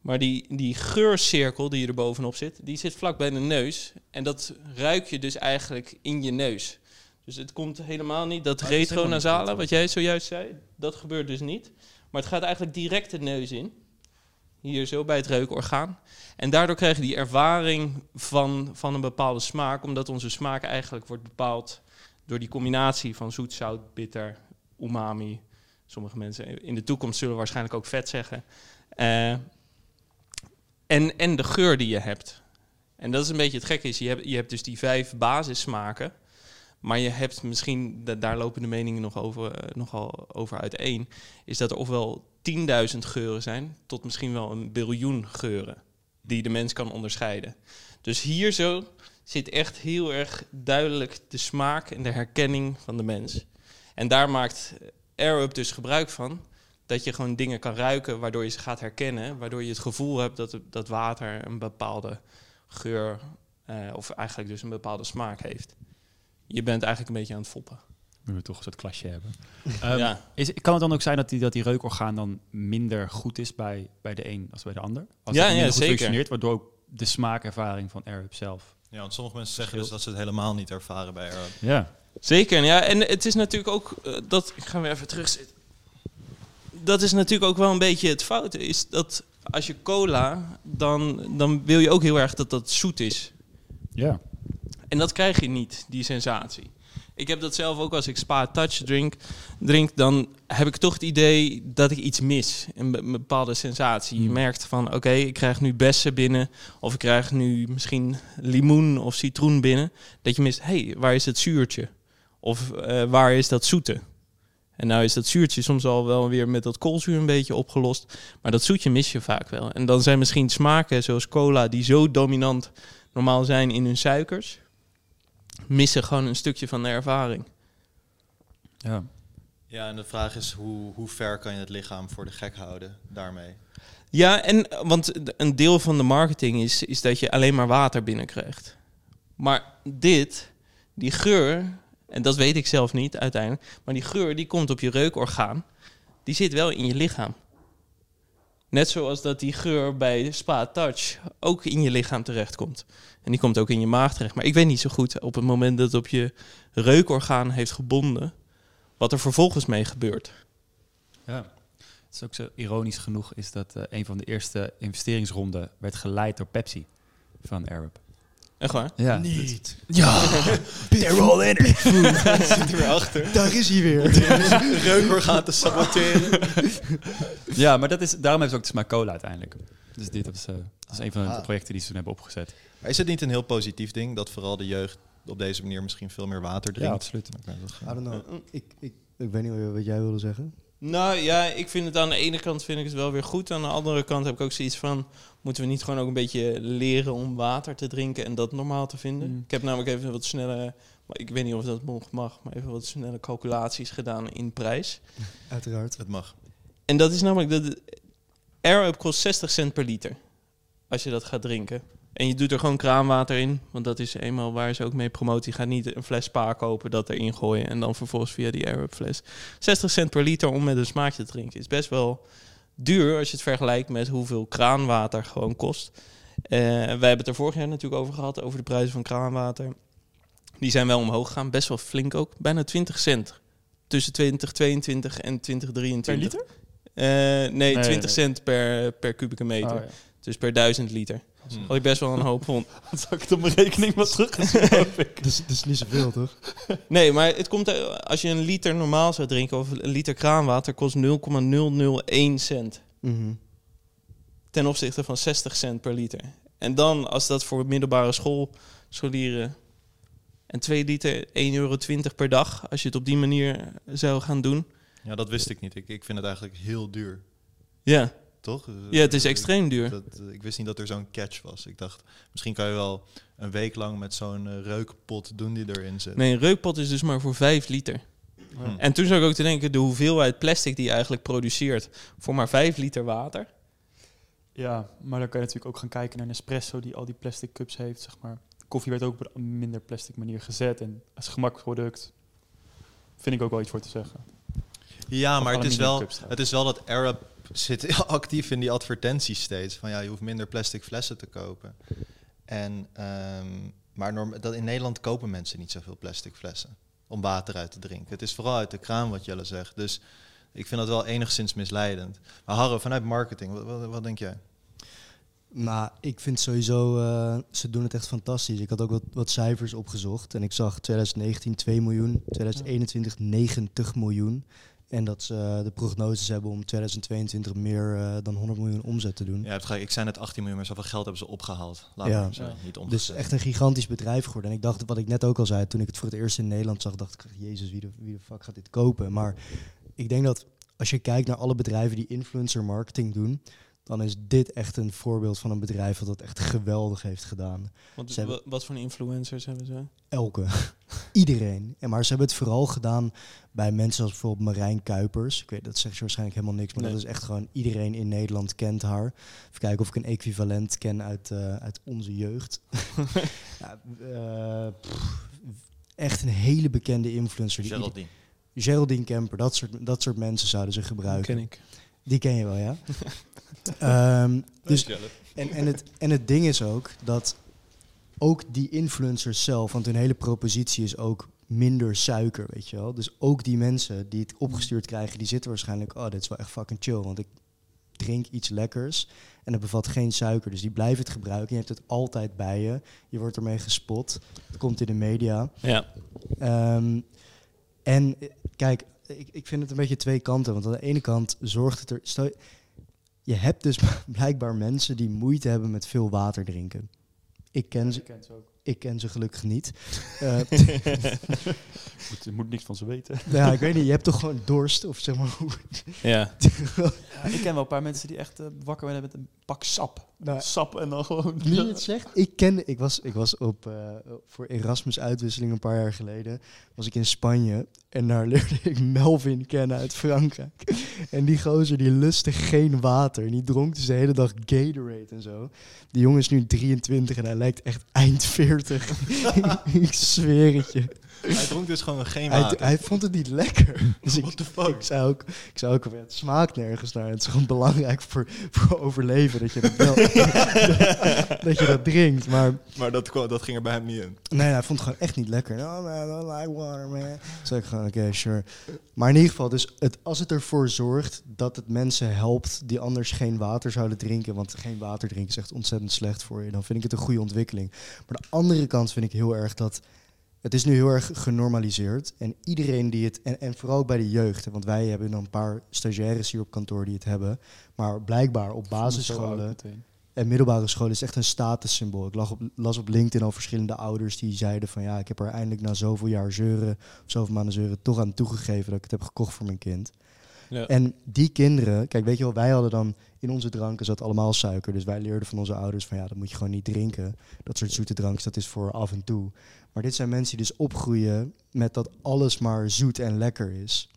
Maar die, die geurcirkel die er bovenop zit, die zit vlak bij de neus. En dat ruik je dus eigenlijk in je neus. Dus het komt helemaal niet, dat Oh, retronasale, retro. wat jij zojuist zei, dat gebeurt dus niet. Maar het gaat eigenlijk direct de neus in. Hier zo bij het reukorgaan. En daardoor krijg je die ervaring van, van een bepaalde smaak, omdat onze smaak eigenlijk wordt bepaald door die combinatie van zoet, zout, bitter, umami. Sommige mensen in de toekomst zullen waarschijnlijk ook vet zeggen. Eh, en, en de geur die je hebt. En dat is een beetje het gekke is, je hebt, je hebt dus die vijf basissmaken. Maar je hebt misschien, da- daar lopen de meningen nog over, eh, nogal over uiteen, is dat er ofwel 10.000 geuren zijn, tot misschien wel een biljoen geuren, die de mens kan onderscheiden. Dus hier zo zit echt heel erg duidelijk de smaak en de herkenning van de mens. En daar maakt AirUp dus gebruik van, Dat je gewoon dingen kan ruiken waardoor je ze gaat herkennen. Waardoor je het gevoel hebt dat, dat water een bepaalde geur eh, of eigenlijk dus een bepaalde smaak heeft. Je bent eigenlijk een beetje aan het foppen. Nu we toch een soort klasje hebben. Ehm, ja. is, kan het dan ook zijn dat die, dat die reukorgaan dan minder goed is bij, bij de een als bij de ander? Als Ja, het ja, minder goed zeker. functioneert, waardoor ook de smaakervaring van Arab zelf. Ja, want sommige mensen zeggen dus dat ze het helemaal niet ervaren bij Arab. Ja. Zeker, ja. En het is natuurlijk ook eh, dat. Ik ga weer even terugzitten. Dat is natuurlijk ook wel een beetje het foute. Is dat als je cola, dan, dan wil je ook heel erg dat dat zoet is. Ja. En dat krijg je niet, die sensatie. Ik heb dat zelf ook als ik Spa Touch drink, drink, dan heb ik toch het idee dat ik iets mis. Een, be- een bepaalde sensatie. Je Hmm. merkt van, oké, ik krijg nu bessen binnen. Of ik krijg nu misschien limoen of citroen binnen. Dat je mist, hé, hey, waar is het zuurtje? Of eh, waar is dat zoete? En nou is dat zuurtje soms al wel weer met dat koolzuur een beetje opgelost. Maar dat zoetje mis je vaak wel. En dan zijn misschien smaken zoals cola, die zo dominant normaal zijn in hun suikers, missen gewoon een stukje van de ervaring. ja. Ja, en de vraag is hoe, hoe ver kan je het lichaam voor de gek houden daarmee? Ja, en want een deel van de marketing is, is dat je alleen maar water binnenkrijgt. Maar dit, die geur, en dat weet ik zelf niet uiteindelijk, maar die geur die komt op je reukorgaan, die zit wel in je lichaam. Net zoals dat die geur bij Spa Touch ook in je lichaam terechtkomt. En die komt ook in je maag terecht. Maar ik weet niet zo goed op het moment dat het op je reukorgaan heeft gebonden, wat er vervolgens mee gebeurt. Ja. Het is ook zo ironisch genoeg is dat eh, een van de eerste investeringsronden werd geleid door Pepsi van Arab. Echt waar? Ja. Niet. Ja. They're all in it. Zit er weer achter. Daar is hij weer. Reukorgaan te saboteren. Ja, maar dat is, daarom hebben ze ook de smaak cola uiteindelijk. Dus dit was, eh, dat is een van de Ah. projecten die ze toen hebben opgezet. Maar is het niet een heel positief ding dat vooral de jeugd op deze manier misschien veel meer water Ja, drinkt? absoluut. Gaat. don't know. Ik, ik, ik weet niet wat jij wilde zeggen. Nou ja, ik vind het aan de ene kant vind ik het wel weer goed. Aan de andere kant heb ik ook zoiets van... moeten we niet gewoon ook een beetje leren om water te drinken... en dat normaal te vinden? Mm. Ik heb namelijk even wat snelle... maar ik weet niet of dat nog mag... maar even wat snelle calculaties gedaan in prijs. Uiteraard. Het mag. En dat is namelijk... dat Air-Up kost 60 cent per liter. Als je dat gaat drinken. En je doet er gewoon kraanwater in. Want dat is eenmaal waar ze ook mee promoten. Je gaat niet een fles spa kopen, dat erin gooien... en dan vervolgens via die Air-Up fles. 60 cent per liter om met een smaakje te drinken. Is best wel duur als je het vergelijkt met hoeveel kraanwater gewoon kost. Eh, wij hebben het er vorig jaar natuurlijk over gehad, over de prijzen van kraanwater. Die zijn wel omhoog gegaan, best wel flink ook. Bijna 20 cent tussen 2022 en 2023. Per liter? Eh, nee, 20 nee. cent per, per kubieke meter. Oh, ja. Dus per duizend liter. Wat ik best wel een hoop vond. Dan zou ik het op mijn rekening maar terug Dus dat is niet zoveel, toch? Nee, maar het komt eh, als je een liter normaal zou drinken of een liter kraanwater kost 0,001 cent. Mhm. ten opzichte van 60 cent per liter. En dan, als dat voor middelbare school scholieren en 2 liter 1,20 euro per dag, als je het op die manier zou gaan doen. Ja, dat wist ik niet. Ik, ik vind het eigenlijk heel duur. Ja, Toch? ja het is extreem duur. Dat, eh, ik wist niet dat er zo'n catch was. Ik dacht, misschien kan je wel een week lang met zo'n eh, reukpot doen die erin zit. Nee, een reukpot is dus maar voor 5 liter. Hm. En toen zou ik ook te denken, de hoeveelheid plastic die je eigenlijk produceert voor maar 5 liter water. Ja, maar dan kan je natuurlijk ook gaan kijken naar Nespresso die al die plastic cups heeft, zeg maar. Koffie werd ook op een minder plastic manier gezet en als gemaksproduct vind ik ook wel iets voor te zeggen. Ja, maar het is, wel, het is wel dat Arab zit actief in die advertenties steeds. Van ja, je hoeft minder plastic flessen te kopen. En, ehm, maar norm, dat in Nederland kopen mensen niet zoveel plastic flessen om water uit te drinken. Het is vooral uit de kraan wat Jelle zegt. Dus ik vind dat wel enigszins misleidend. Maar Harro, vanuit marketing, wat, wat, denk jij? Maar ik vind sowieso, eh, ze doen het echt fantastisch. Ik had ook wat, wat cijfers opgezocht en ik zag 2019 2 miljoen, 2021 90 miljoen. En dat ze eh, de prognoses hebben om 2022 meer eh, dan 100 miljoen omzet te doen. Ja, gelijk. ik zei net 18 miljoen, maar zoveel geld hebben ze opgehaald. Laat Ja. zo, Ja. niet Dus echt een gigantisch bedrijf geworden. En ik dacht, wat ik net ook al zei, toen ik het voor het eerst in Nederland zag, dacht ik, jezus, wie de, wie de fuck gaat dit kopen? Maar ik denk dat als je kijkt naar alle bedrijven die influencer marketing doen, dan is dit echt een voorbeeld van een bedrijf dat dat echt geweldig heeft gedaan. Want Ze hebben- wa- wat voor influencers hebben ze? Elke. iedereen. En maar ze hebben het vooral gedaan bij mensen als bijvoorbeeld Marijn Kuipers. Ik weet, dat zegt je waarschijnlijk helemaal niks, maar Nee. dat is echt gewoon iedereen in Nederland kent haar. Even kijken of ik een equivalent ken uit, eh, uit onze jeugd. ja, eh, pff, echt een hele bekende influencer. Geraldine. Geraldine Kemper, dat soort, dat soort mensen zouden ze gebruiken. ken ik. Die ken je wel, ja? Ehm, dus, en, en, het, en het ding is ook dat ook die influencers zelf, want hun hele propositie is ook minder suiker, weet je wel. Dus ook die mensen die het opgestuurd krijgen, die zitten waarschijnlijk, oh, dit is wel echt fucking chill, want ik drink iets lekkers en het bevat geen suiker. Dus die blijven het gebruiken. Je hebt het altijd bij je. Je wordt ermee gespot. Het komt in de media. Ja. Ehm, en eh, kijk, ik, ik vind het een beetje twee kanten. Want aan de ene kant zorgt het er. Stel, je- hebt dus blijkbaar mensen die moeite hebben met veel water drinken. Ik ken ze, ze gelukkig niet. Eh, Moet, je moet niks van ze weten. ja, ik weet niet, je hebt toch gewoon dorst? Of zeg maar hoe. Ja. ik ken wel een paar mensen die echt eh, wakker werden met een pak sap. Nou, Sap en dan gewoon... Nu je het zegt, ik ken, ik was, ik was op, eh, voor Erasmus uitwisseling een paar jaar geleden, was ik in Spanje en daar leerde ik Melvin kennen uit Frankrijk. En die gozer die lustte geen water en die dronk dus de hele dag Gatorade en zo. Die jongen is nu 23 en hij lijkt echt eind 40. ik zweer het je. Hij dronk dus gewoon geen Hij, water. hij vond het niet lekker. Dus ik, What the fuck? ik zei ook, ik zei ook, het smaakt nergens naar. Het is gewoon belangrijk voor, voor overleven dat je dat wel, dat je dat drinkt. Maar Maar dat, dat ging er bij hem niet in. Nee, hij vond het gewoon echt niet lekker. No, man, I don't like water, man. Toen zei ik gewoon, oké, sure. Maar in ieder geval, dus het, als het ervoor zorgt dat het mensen helpt die anders geen water zouden drinken, want geen water drinken is echt ontzettend slecht voor je, dan vind ik het een goede ontwikkeling. Maar de andere kant vind ik heel erg dat het is nu heel erg genormaliseerd. En iedereen die het, en, en vooral bij de jeugd, want wij hebben dan een paar stagiaires hier op kantoor die het hebben, maar blijkbaar op basisscholen en middelbare school is echt een statussymbool. Ik lag op, las op LinkedIn al verschillende ouders die zeiden van ja, ik heb er eindelijk na zoveel jaar zeuren, of zoveel maanden zeuren, toch aan toegegeven dat ik het heb gekocht voor mijn kind. Ja. En die kinderen, kijk, weet je wel, wij hadden dan in onze dranken zat allemaal suiker. Dus wij leerden van onze ouders van ja, dat moet je gewoon niet drinken. Dat soort zoete dranks, dat is voor af en toe. Maar dit zijn mensen die dus opgroeien met dat alles maar zoet en lekker is.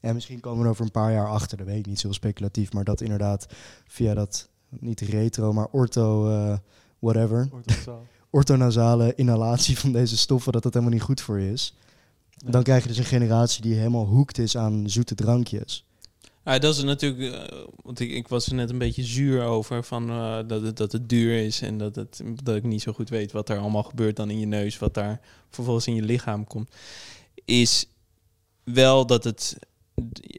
En misschien komen we er over een paar jaar achter, dat weet ik niet, zo speculatief. Maar dat inderdaad via dat, niet retro, maar ortho, eh, whatever, orthonasale inhalatie van deze stoffen, dat dat helemaal niet goed voor je is. Dan krijg je dus een generatie die helemaal hoekt is aan zoete drankjes. Ja, dat is natuurlijk, eh, want ik, ik was er net een beetje zuur over van eh, dat, het, dat het duur is en dat, het, dat ik niet zo goed weet wat er allemaal gebeurt dan in je neus, wat daar vervolgens in je lichaam komt. Is wel dat het,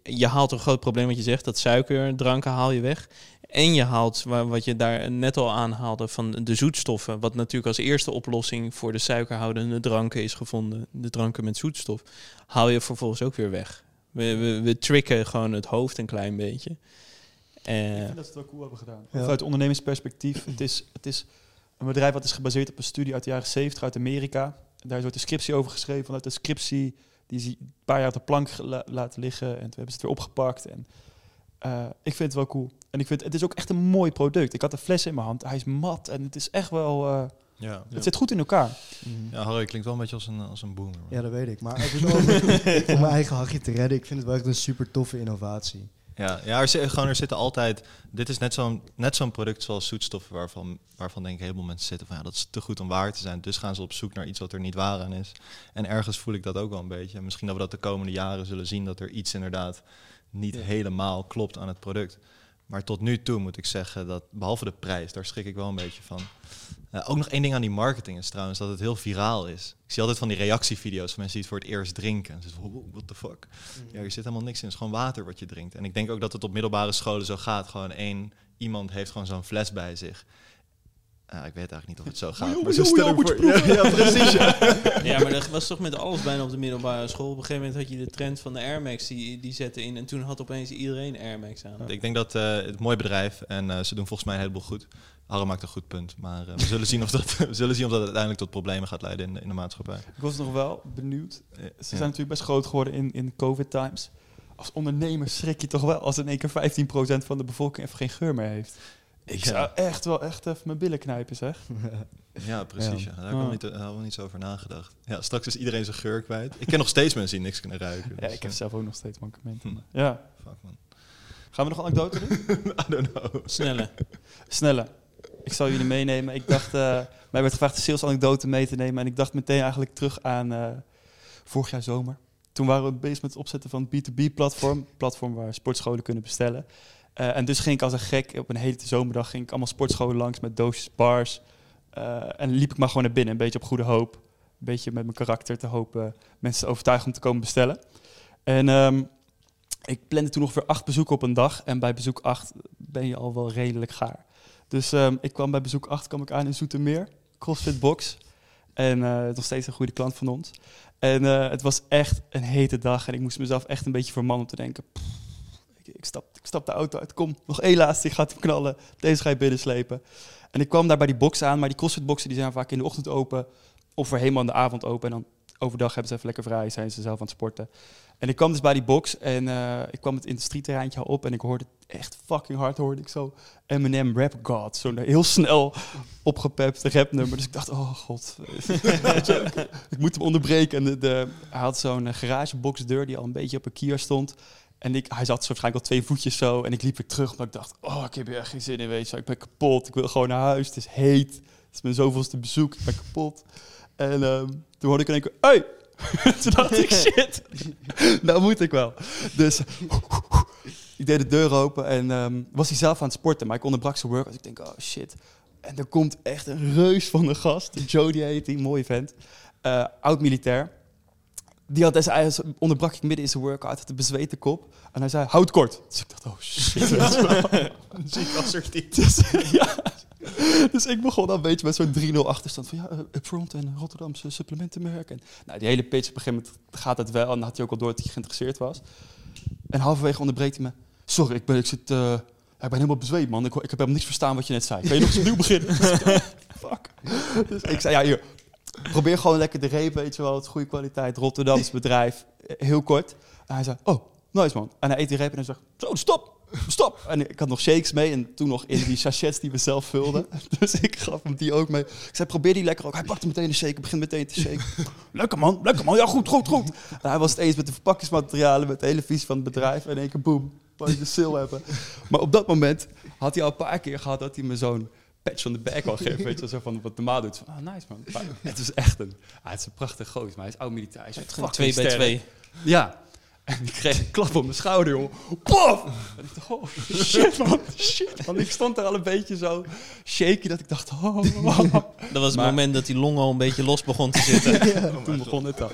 je haalt een groot probleem wat je zegt, dat suikerdranken haal je weg. En je haalt, wa- wat je daar net al aanhaalde, van de zoetstoffen. Wat natuurlijk als eerste oplossing voor de suikerhoudende dranken is gevonden. De dranken met zoetstof. Haal je vervolgens ook weer weg. We, we, we tricken gewoon het hoofd een klein beetje. Ik Eh, vind dat ze het wel cool hebben gedaan. Ja. Vanuit ondernemersperspectief. Het is, het is een bedrijf wat is gebaseerd op een studie uit de jaren 70 uit Amerika. Daar wordt een scriptie over geschreven. Vanuit de scriptie die is hij een paar jaar op de plank laten liggen. En toen hebben ze het weer opgepakt. En eh, ik vind het wel cool. En ik vind het is ook echt een mooi product. Ik had de fles in mijn hand. Hij is mat en het is echt wel. eh, Ja. Het zit goed in elkaar. Ja, Harry klinkt wel een beetje als een, als een boomer. man. Ja, dat weet ik. Maar om, om mijn eigen hachje te redden, ik vind het wel echt een super toffe innovatie. Ja, ja er, zit, gewoon, er zitten altijd... Dit is net zo'n net zo'n product zoals zoetstoffen... Waarvan, waarvan denk ik heel veel mensen zitten van... Ja, dat is te goed om waar te zijn. Dus gaan ze op zoek naar iets wat er niet waar aan is. En ergens voel ik dat ook wel een beetje. En Misschien dat we dat de komende jaren zullen zien... dat er iets inderdaad niet helemaal klopt aan het product. Maar tot nu toe moet ik zeggen dat... Behalve de prijs, daar schrik ik wel een beetje van. Eh, ook nog één ding aan die marketing is trouwens... dat het heel viraal is. Ik zie altijd van die reactievideo's... van mensen die het voor het eerst drinken. En ze zeggen, "Wow, what the fuck? Ja, er zit helemaal niks in. Het is gewoon water wat je drinkt. En ik denk ook dat het op middelbare scholen zo gaat. Gewoon één iemand heeft gewoon zo'n fles bij zich. Ja, ik weet eigenlijk niet of het zo gaat. maar zo stel ik voor. Ja, ja, precies. Ja. ja, maar dat was toch met alles bijna op de middelbare school. Op een gegeven moment had je de trend van de Air Max, die, die zette in. En toen had opeens iedereen Air Max aan. Ik denk dat eh, het een mooi bedrijf en eh, ze doen volgens mij een heleboel goed. Harre maakt een goed punt, maar eh, we, zullen zien of dat, we zullen zien of dat uiteindelijk tot problemen gaat leiden in de, in de maatschappij. Ik was nog wel benieuwd. Eh, Ze ja. zijn natuurlijk best groot geworden in, in COVID-times. Als ondernemer schrik je toch wel als in één keer 15% van de bevolking even geen geur meer heeft. Ik Ja. zou echt wel echt even mijn billen knijpen, zeg. Ja, precies. Ja. Daar heb ik Ja. wel niet, daar hebben we niet zo over nagedacht. Ja, straks is iedereen zijn geur kwijt. Ik ken nog steeds mensen die niks kunnen ruiken. Ja, dus, ik heb eh, zelf ook nog steeds mankementen. Hm. Ja. Fuck man. Gaan we nog een anekdote doen? I don't know. Snelle. Snelle. Ik zal jullie meenemen. Ik dacht, eh, mij werd gevraagd een sales anekdote mee te nemen. En ik dacht meteen eigenlijk terug aan eh, vorig jaar zomer. Toen waren we bezig met het opzetten van een B2B-platform. Platform waar sportscholen kunnen bestellen. Eh, en dus ging ik als een gek op een hele zomerdag ging ik allemaal sportscholen langs met doosjes bars. Eh, en liep ik maar gewoon naar binnen, een beetje op goede hoop. Een beetje met mijn karakter te hopen mensen te overtuigen om te komen bestellen. En ehm, ik plande toen ongeveer acht bezoeken op een dag. En bij bezoek acht ben je al wel redelijk gaar. Dus ehm, ik kwam bij bezoek 8 kwam ik aan in Zoetermeer, CrossFit Box. En eh, nog steeds een goede klant van ons. En het was echt een hete dag en ik moest mezelf echt een beetje vermannen om te denken... "Pff, ik, ik, stap, ik stap de auto uit, kom, nog één laatste, die gaat hem knallen. Deze ga je binnenslepen. En ik kwam daar bij die box aan, maar die CrossFit boxen die zijn vaak in de ochtend open... of voor helemaal in de avond open. En dan overdag hebben ze even lekker vrij, zijn ze zelf aan het sporten. En ik kwam dus bij die box en eh, ik kwam het industrieterreintje op... en ik hoorde echt fucking hard, hoorde ik zo... Eminem Rap God. Zo'n heel snel opgepept rapnummer. Dus ik dacht, oh god. Ik moet hem onderbreken. En de, de, hij had zo'n eh, garageboxdeur die al een beetje op een kier stond. En ik, hij zat zo waarschijnlijk al twee voetjes zo. En ik liep weer terug, omdat ik dacht, oh, ik heb hier echt geen zin in, weet je. Ik ben kapot, ik wil gewoon naar huis. Het is heet. Het is mijn zoveelste bezoek, ik ben kapot. En ehm, toen hoorde ik in één keer, hey! toen dacht ik, shit, nou moet ik wel. Dus ik deed de deur open en ehm, was hij zelf aan het sporten, maar ik onderbrak zijn workout. Ik denk, oh shit. En er komt echt een reus van de gast. Jody heet die, mooie vent. Eh, Oud-militair. Die had onderbrak ik midden in zijn workout, had een bezweten kop. En hij zei, houd kort. Dus ik dacht, oh shit. Ziek assertief. Dus, ja. dus ik begon dan een beetje met zo'n 3-0 achterstand van ja, eh, Upfront en Rotterdamse supplementenmerk. En nou, die hele pitch op een gegeven moment gaat het wel. En dan had hij ook al door dat hij geïnteresseerd was. En halverwege onderbreekt hij me. Sorry, ik ben, ik zit, eh, ik ben helemaal bezweet, man. Ik, ik heb helemaal niks verstaan wat je net zei. Kan je nog eens opnieuw beginnen? Fuck. Dus ik zei, ja, hier. Probeer gewoon lekker de reep, weet je wel. Het goede kwaliteit, Rotterdams bedrijf. Heel kort. En hij zei, oh, nice man. En hij eet die reep en hij zegt, zo, stop, stop. En ik had nog shakes mee en toen nog in die sachets die we zelf vulden. Dus ik gaf hem die ook mee. Ik zei, probeer die lekker ook. Hij pakte meteen een shake, begint meteen te shaken. lekker man, lekker man. Ja, goed, goed, goed. En hij was het eens met de verpakkingsmaterialen, met de hele visie van het bedrijf. En in één keer, boem, de sale hebben. Maar op dat moment had hij al een paar keer gehad dat hij me zo'n patch on the back al geeft. Weet je, zo van wat de maat doet. Van, ah, nice man. Maar het is echt een, ah, het is een prachtig goos, maar hij is oud militair. Hij is twee bij twee. Ja. En ik kreeg een klap op mijn schouder, joh. Pof! En ik dacht, oh, shit man, shit. Want ik stond daar al een beetje zo shaky dat ik dacht, oh. Dat was het Maar- moment dat die long al een beetje los begon te zitten. Toen begon het al.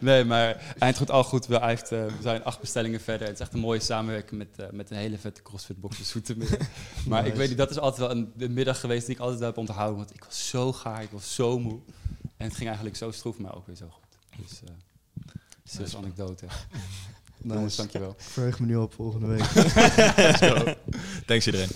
Nee, maar eind goed, al goed. We, hij heeft, eh, we zijn acht bestellingen verder. Het is echt een mooie samenwerking met, eh, met een hele vette CrossFit box Zoetermeer. Maar ik weet niet, dat is altijd wel een, een middag geweest die ik altijd wel heb onthouden. Want ik was zo gaar, ik was zo moe. En het ging eigenlijk zo stroef, maar ook weer zo goed. Dus, eh dus anekdote. Jongens, Nice. dankjewel. Ik verheug me nu op volgende week. Thanks iedereen.